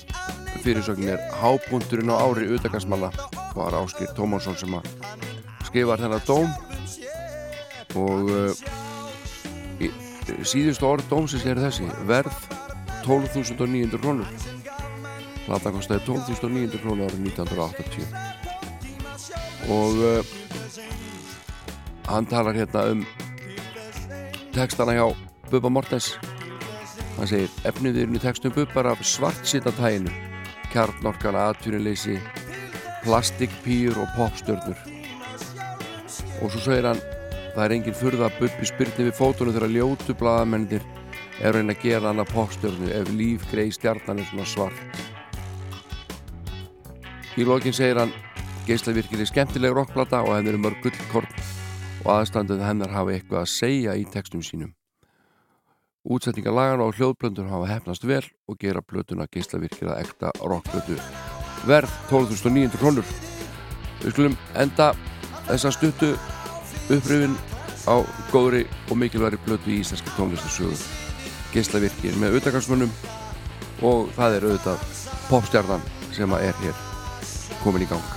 B: fyrirsögnin er hábúndurinn á ári utakarsmanna var Áskir Tómásson sem að skrifa þennan dóm og uh, síðustu orð dómsins er þessi. Verð 12.900 krónur. Plata kostaði 12.900 krónur árið 1980 og uh, hann talar hérna um textana hjá Bubba Mortens. Hann segir efniðurinn í textum Bubbar af svartsittatæginu kjarnorkana, atvinnuleysi plastikpýr og popstjörnur. Og svo segir hann það er engin furða að Bubbi spyrni við fótunum þegar ljótu blaðamennir er að reyna að gera hann að popstjörnu ef líf grei stjarnan er svona svart. Í lokin segir hann geislavirkir er skemmtileg rockplata og henn eru mörg gullkorn og aðstanduð hennar hafa eitthvað að segja í textum sínum. Útsetningar lagana og hljóðblöndur hafa hefnast vel og gera blötuna geislavirkir að ekta rockblötu verð 12.900 krónur. Við skulum enda þessa stuttu uppröfin á góðri og mikilværi blötu í íslenski tónlistasögu geislavirkir með auðvitaðgarsmönnum
K: og það er auðvitað popstjarnan sem er hér komin í gang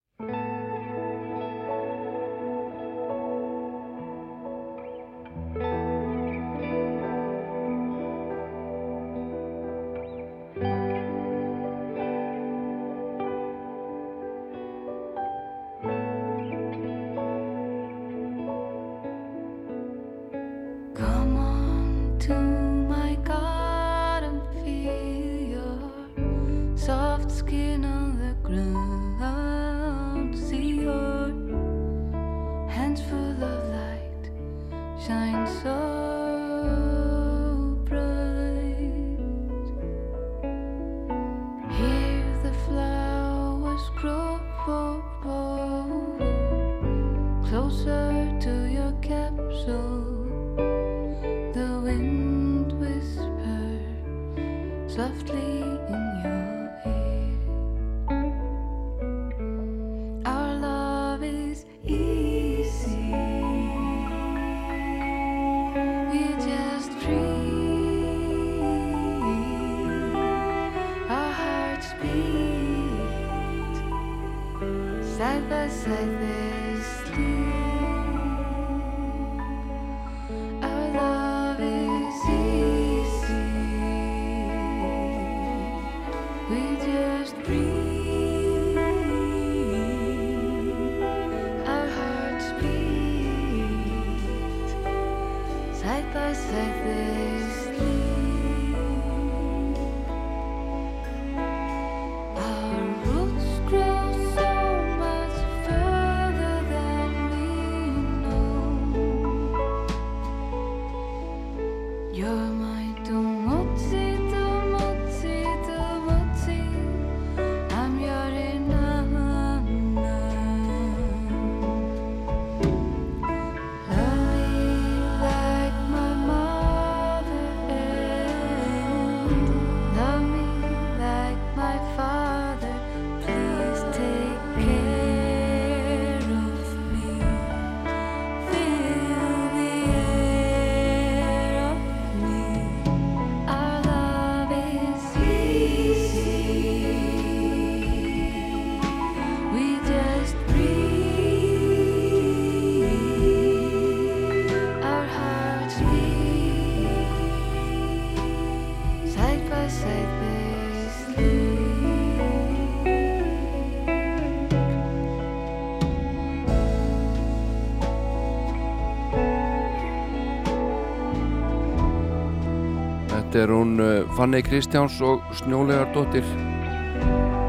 B: Þetta er hún eh, Fanni Kristjáns og Snjólegardóttir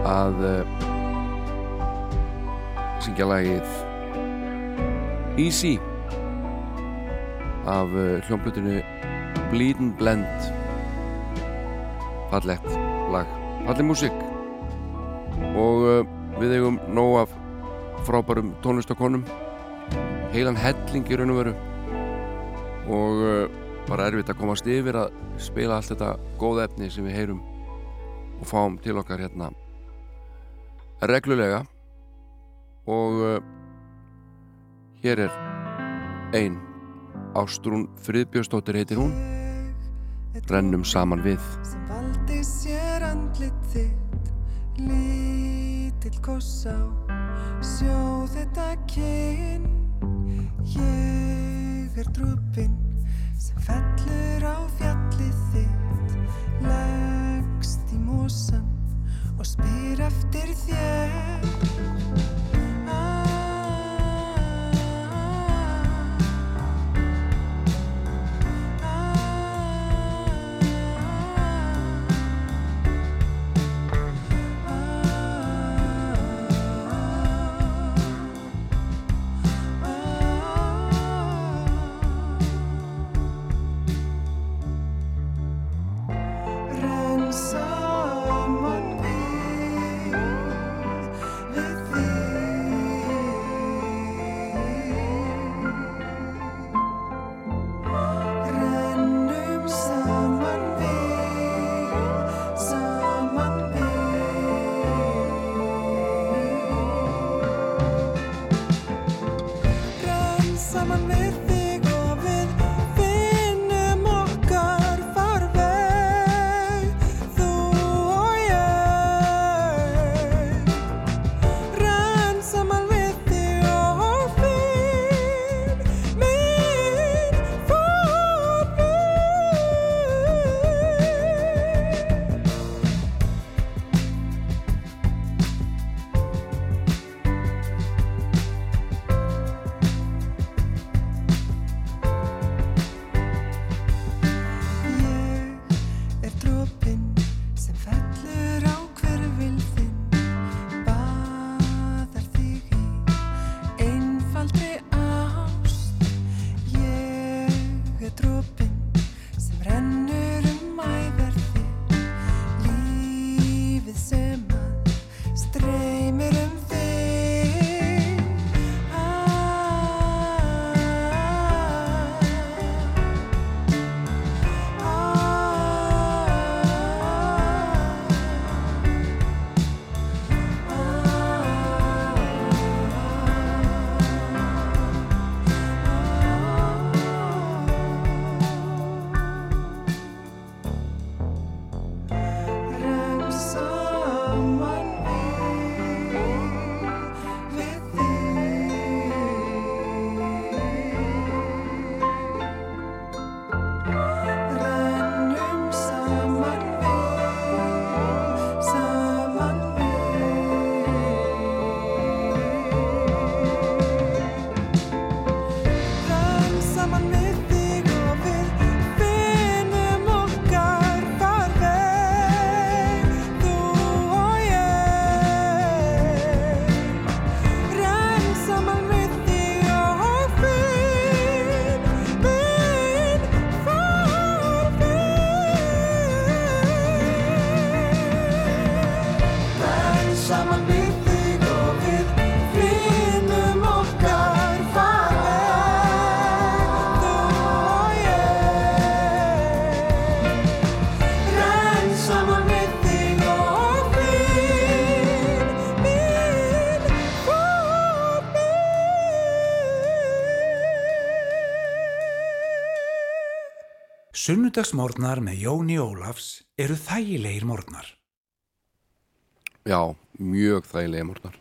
B: að eh, syngja lagið Easy af eh, hljómblutinu Bleed'n Blend fallegt lag falleg músík. Og uh, við eigum nóg af frábærum tónlistakonum heilan helling í raun og veru. Og uh, bara erfitt að komast yfir að spila allt þetta góða efni sem við heyrum og fáum til okkar hérna reglulega. Og uh, hér er ein. Ástrún Friðbjörnsdóttir heitir hún. Rennum saman við
W: valdi sér andlit þitt lítill koss á sjó þetta kyn ég er drupinn sem fellur á fjallið þitt leggst í mosan og spyr eftir þér
A: Sunnudagsmórnar með Jóni Ólafs eru þægilegir mórnar.
B: Já, mjög þægilega morgnar.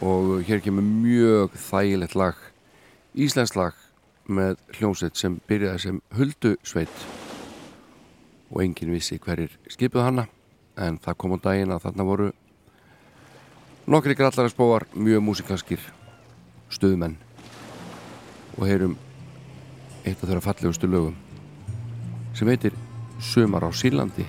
B: Og hér kemur mjög þægilegt lag Íslensk lag með hljómsveit sem byrjaði sem Huldusveit. Og enginn vissi hverjir skipuð hana en það kom á daginn að þarna voru nokkri grallari spóar mjög músikalskir stuðmenn. Og heyrum eitt af þeirra fallegustu lögum sem heitir
C: Sumar á Sýrlandi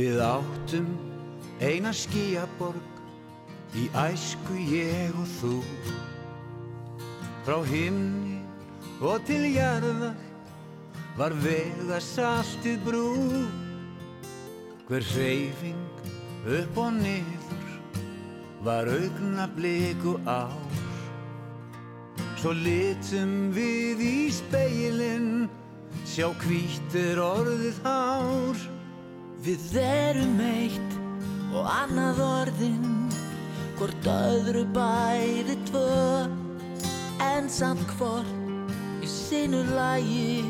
X: Við
L: áttum eina skíaborg í æsku ég og þú. Frá himni og til jarðar var vega saltið brú. Hver hreyfing upp og niður var augna bliku ár. Svo litum við í speilin sjá hvítir orðið hár
X: Við erum eitt og annað orðin Hvort öðru bæði tvö. En samt hvort í sinu lagi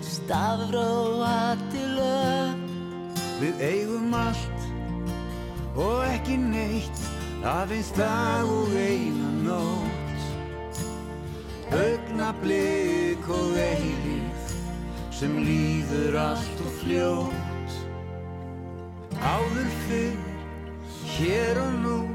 X: Stafróa til lög.
L: Við eigum allt og ekki neitt aðeins dag og eina nótt. Augnablik og eilíð sem líður allt og fljótt áður fyrr hér og nú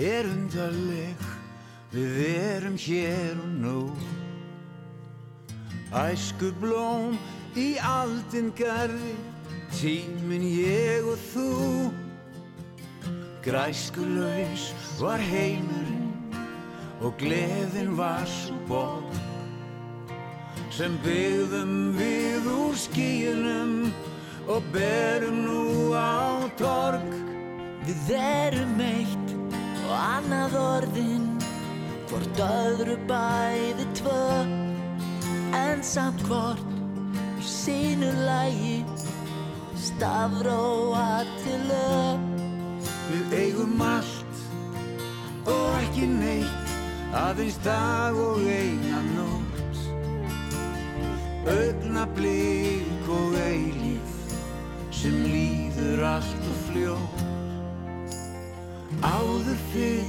L: er undarleg, við erum hér og nú. Æsku blóm í aldin garði, tíminn ég og þú. Græskulaus var heimurinn og gleðin var svo bótt. Sem byggðum við úr skíunum og berum nú á torg.
J: Við erum eitt og annað orðin Hvort öðru bæði tvö. En samt hvort í sínu lægi Stafróa til lög.
L: Við eigum allt og ekki neitt aðeins dag og eina nótt. Augnablík og eilíf sem líður allt og fljótt Áður fyrr,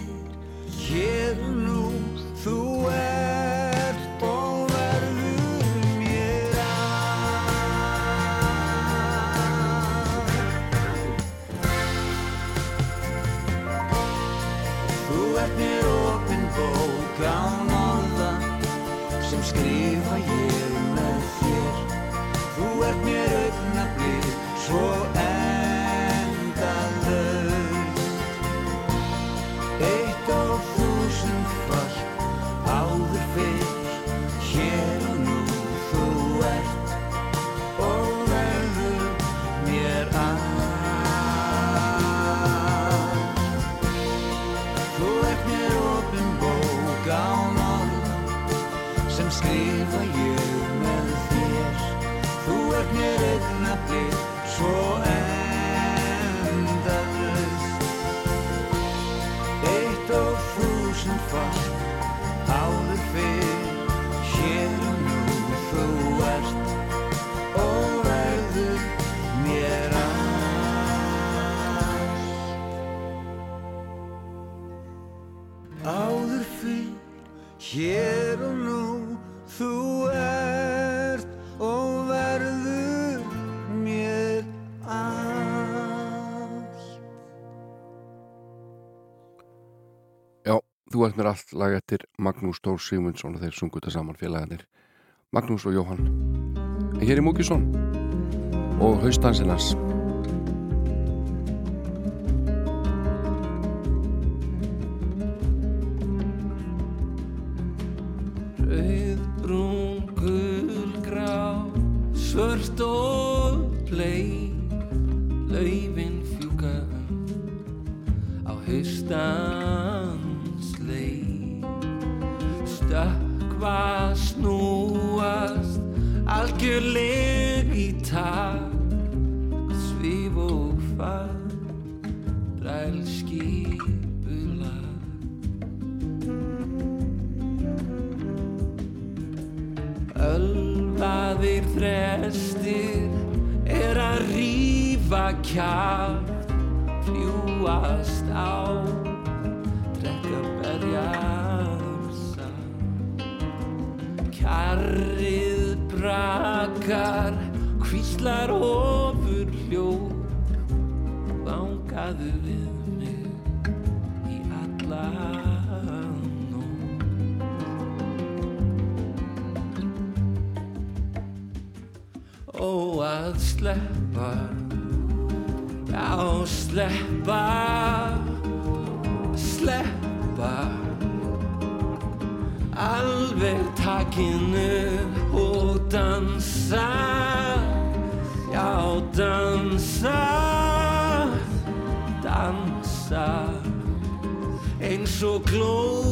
L: hér og nú, þú ert þú ert mér allt
B: lag eftir Magnús Stór Sigmundsson og þeir sungu þetta saman félagarnir. Magnús og Jóhann. En hér er Múkisson og haustansinnars
C: algjörleg í takt Svíf og far, ræl skipulag Ölvaðir þrestir er að rífa kjátt okkar hvíslar ofur hljóð. Vangaðu við mig í alla nóg Ó að sleppa Já sleppa Sleppa. Alveg takinu Eins og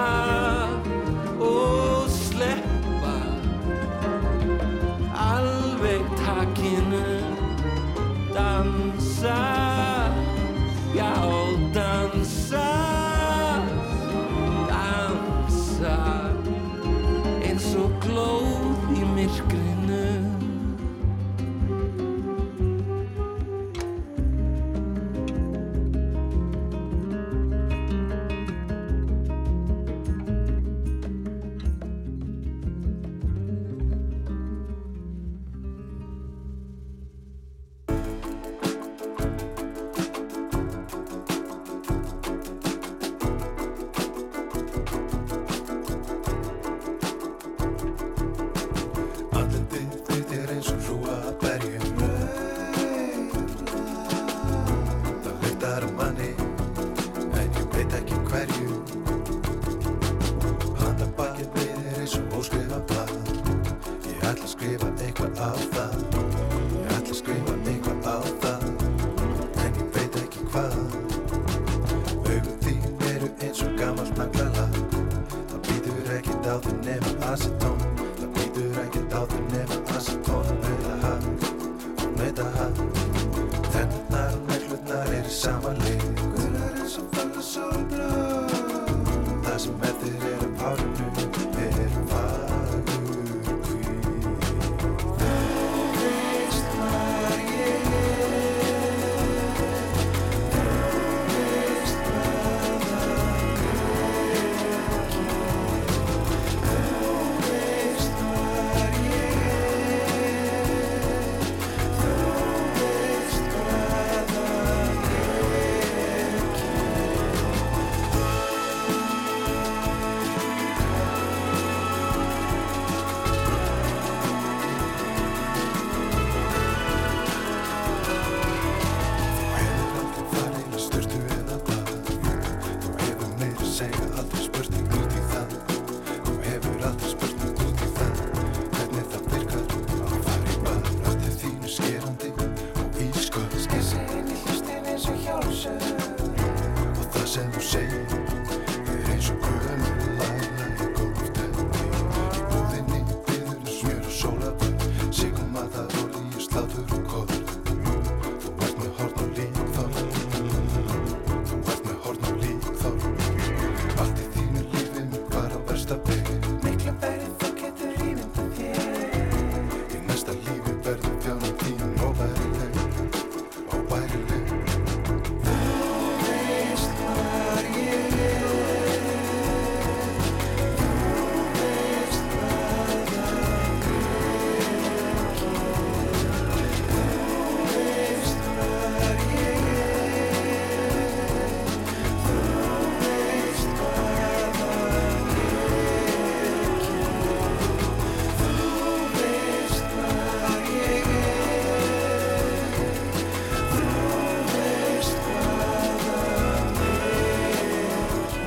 C: sleppa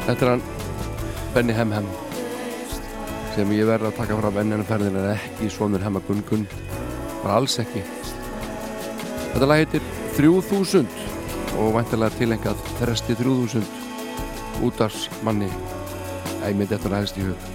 C: Þetta er hann Benny Hem Hem sem ég verði að taka fram enn ennum ferðin en ekki svonur Hemma Gunn Gunn. Bara alls ekki. Þetta lag heitir 3000 og væntilega tilengað þresti 3000 útars manni eftir að helst í hug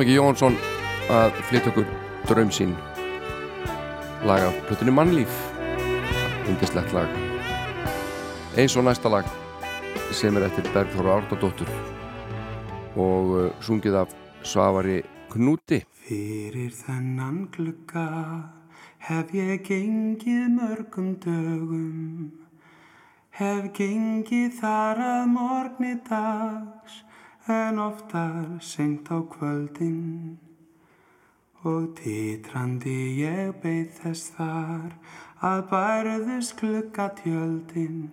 B: Ekki
C: Jónsson að flytja okkur draum sín. Lag af plötunni Mannlíf. Undislegt lag. Eins og næsta lag sem er eftir Bergþóra Árnadóttur. Og uh, sungið af Svavari Knúti.
A: Fyrir þennan glugga hef ég gengið mörgum dögum. Hef gengið þar að morgni dags en oftar seint á kvöldin. Og titrandi ég beið þess þar að bærðust gluggatjöldin.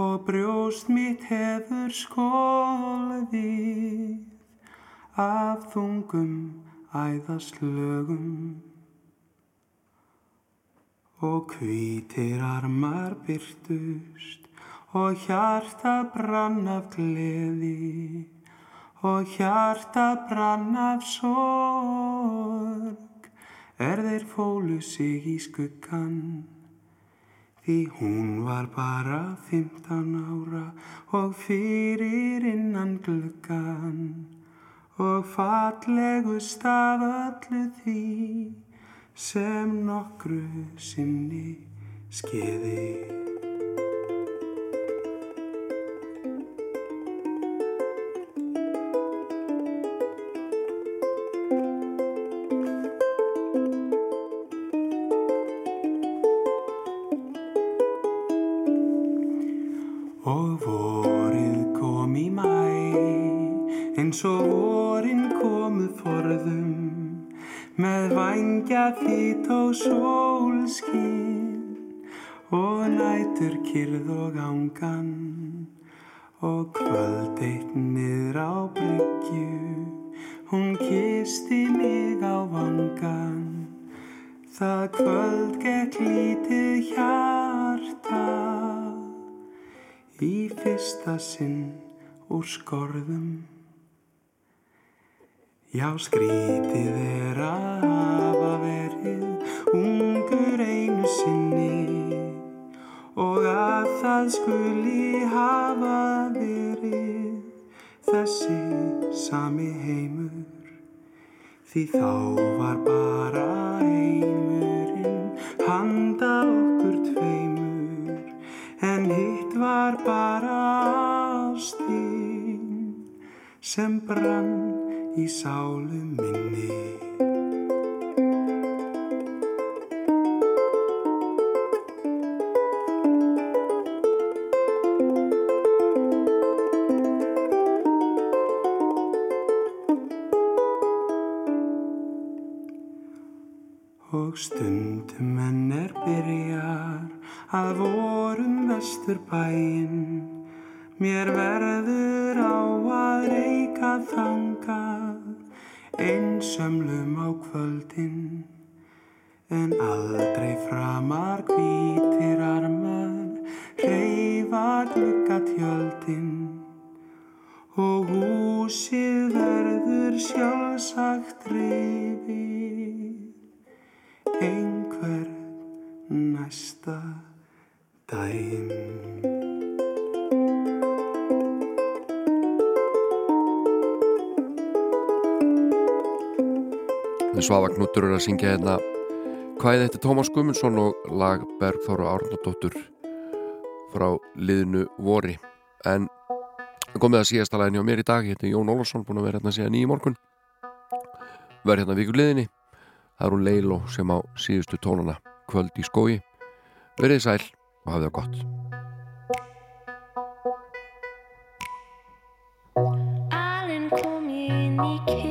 A: Og brjóst mitt hefur skólfið af þungum æðaslögum. Og hvítir armar byrtust og hjarta brann af gleði. Og hjarta brann af sorg. Er þeir fólu sig í skuggan því hún var bara 15 ára og fyrir innan gluggan og fallegust af öllu því sem nokkru sinni skeiði. Vangja þitt og sólskinn, og nætur kyrð og ángan, og kvöld eitt niður á bryggju, hún kisti mig á vangan, það kvöld gekk lítið hjarta, í fyrsta sinn úr skorðum. Já, skrítið er að verið ungur einu sinni og að það skuli hafa verið þessi sami heimur því þá var bara heimurinn handa okkur tveimur en hitt var bara ástin sem brann í sálu minni. Stundum enn er byrjar að vorum vestur bæinn Mér verður á að reyka þangað einsömlum á kvöldin. En aldrei framar hvítir armar hreyfa gluggatjöldin. Og húsið verður sjálfsagt reyfið einhver næsta dæm.
B: Við svafa knúttur er að syngja hérna hvaðið þetta Tómas Gumundsson og lag Bergþóru Árnardóttur frá liðinu Vori. En komið að síðasta lægin hjá mér í dag. Hérna Jón Ólafsson búin að vera hérna síðan í morgun. Verð hérna vikur liðinni það er hún Leilo sem á síðustu tónana kvöld í skói verið sæl og hafið það gott.
Y: Alinn kom inn í kyrran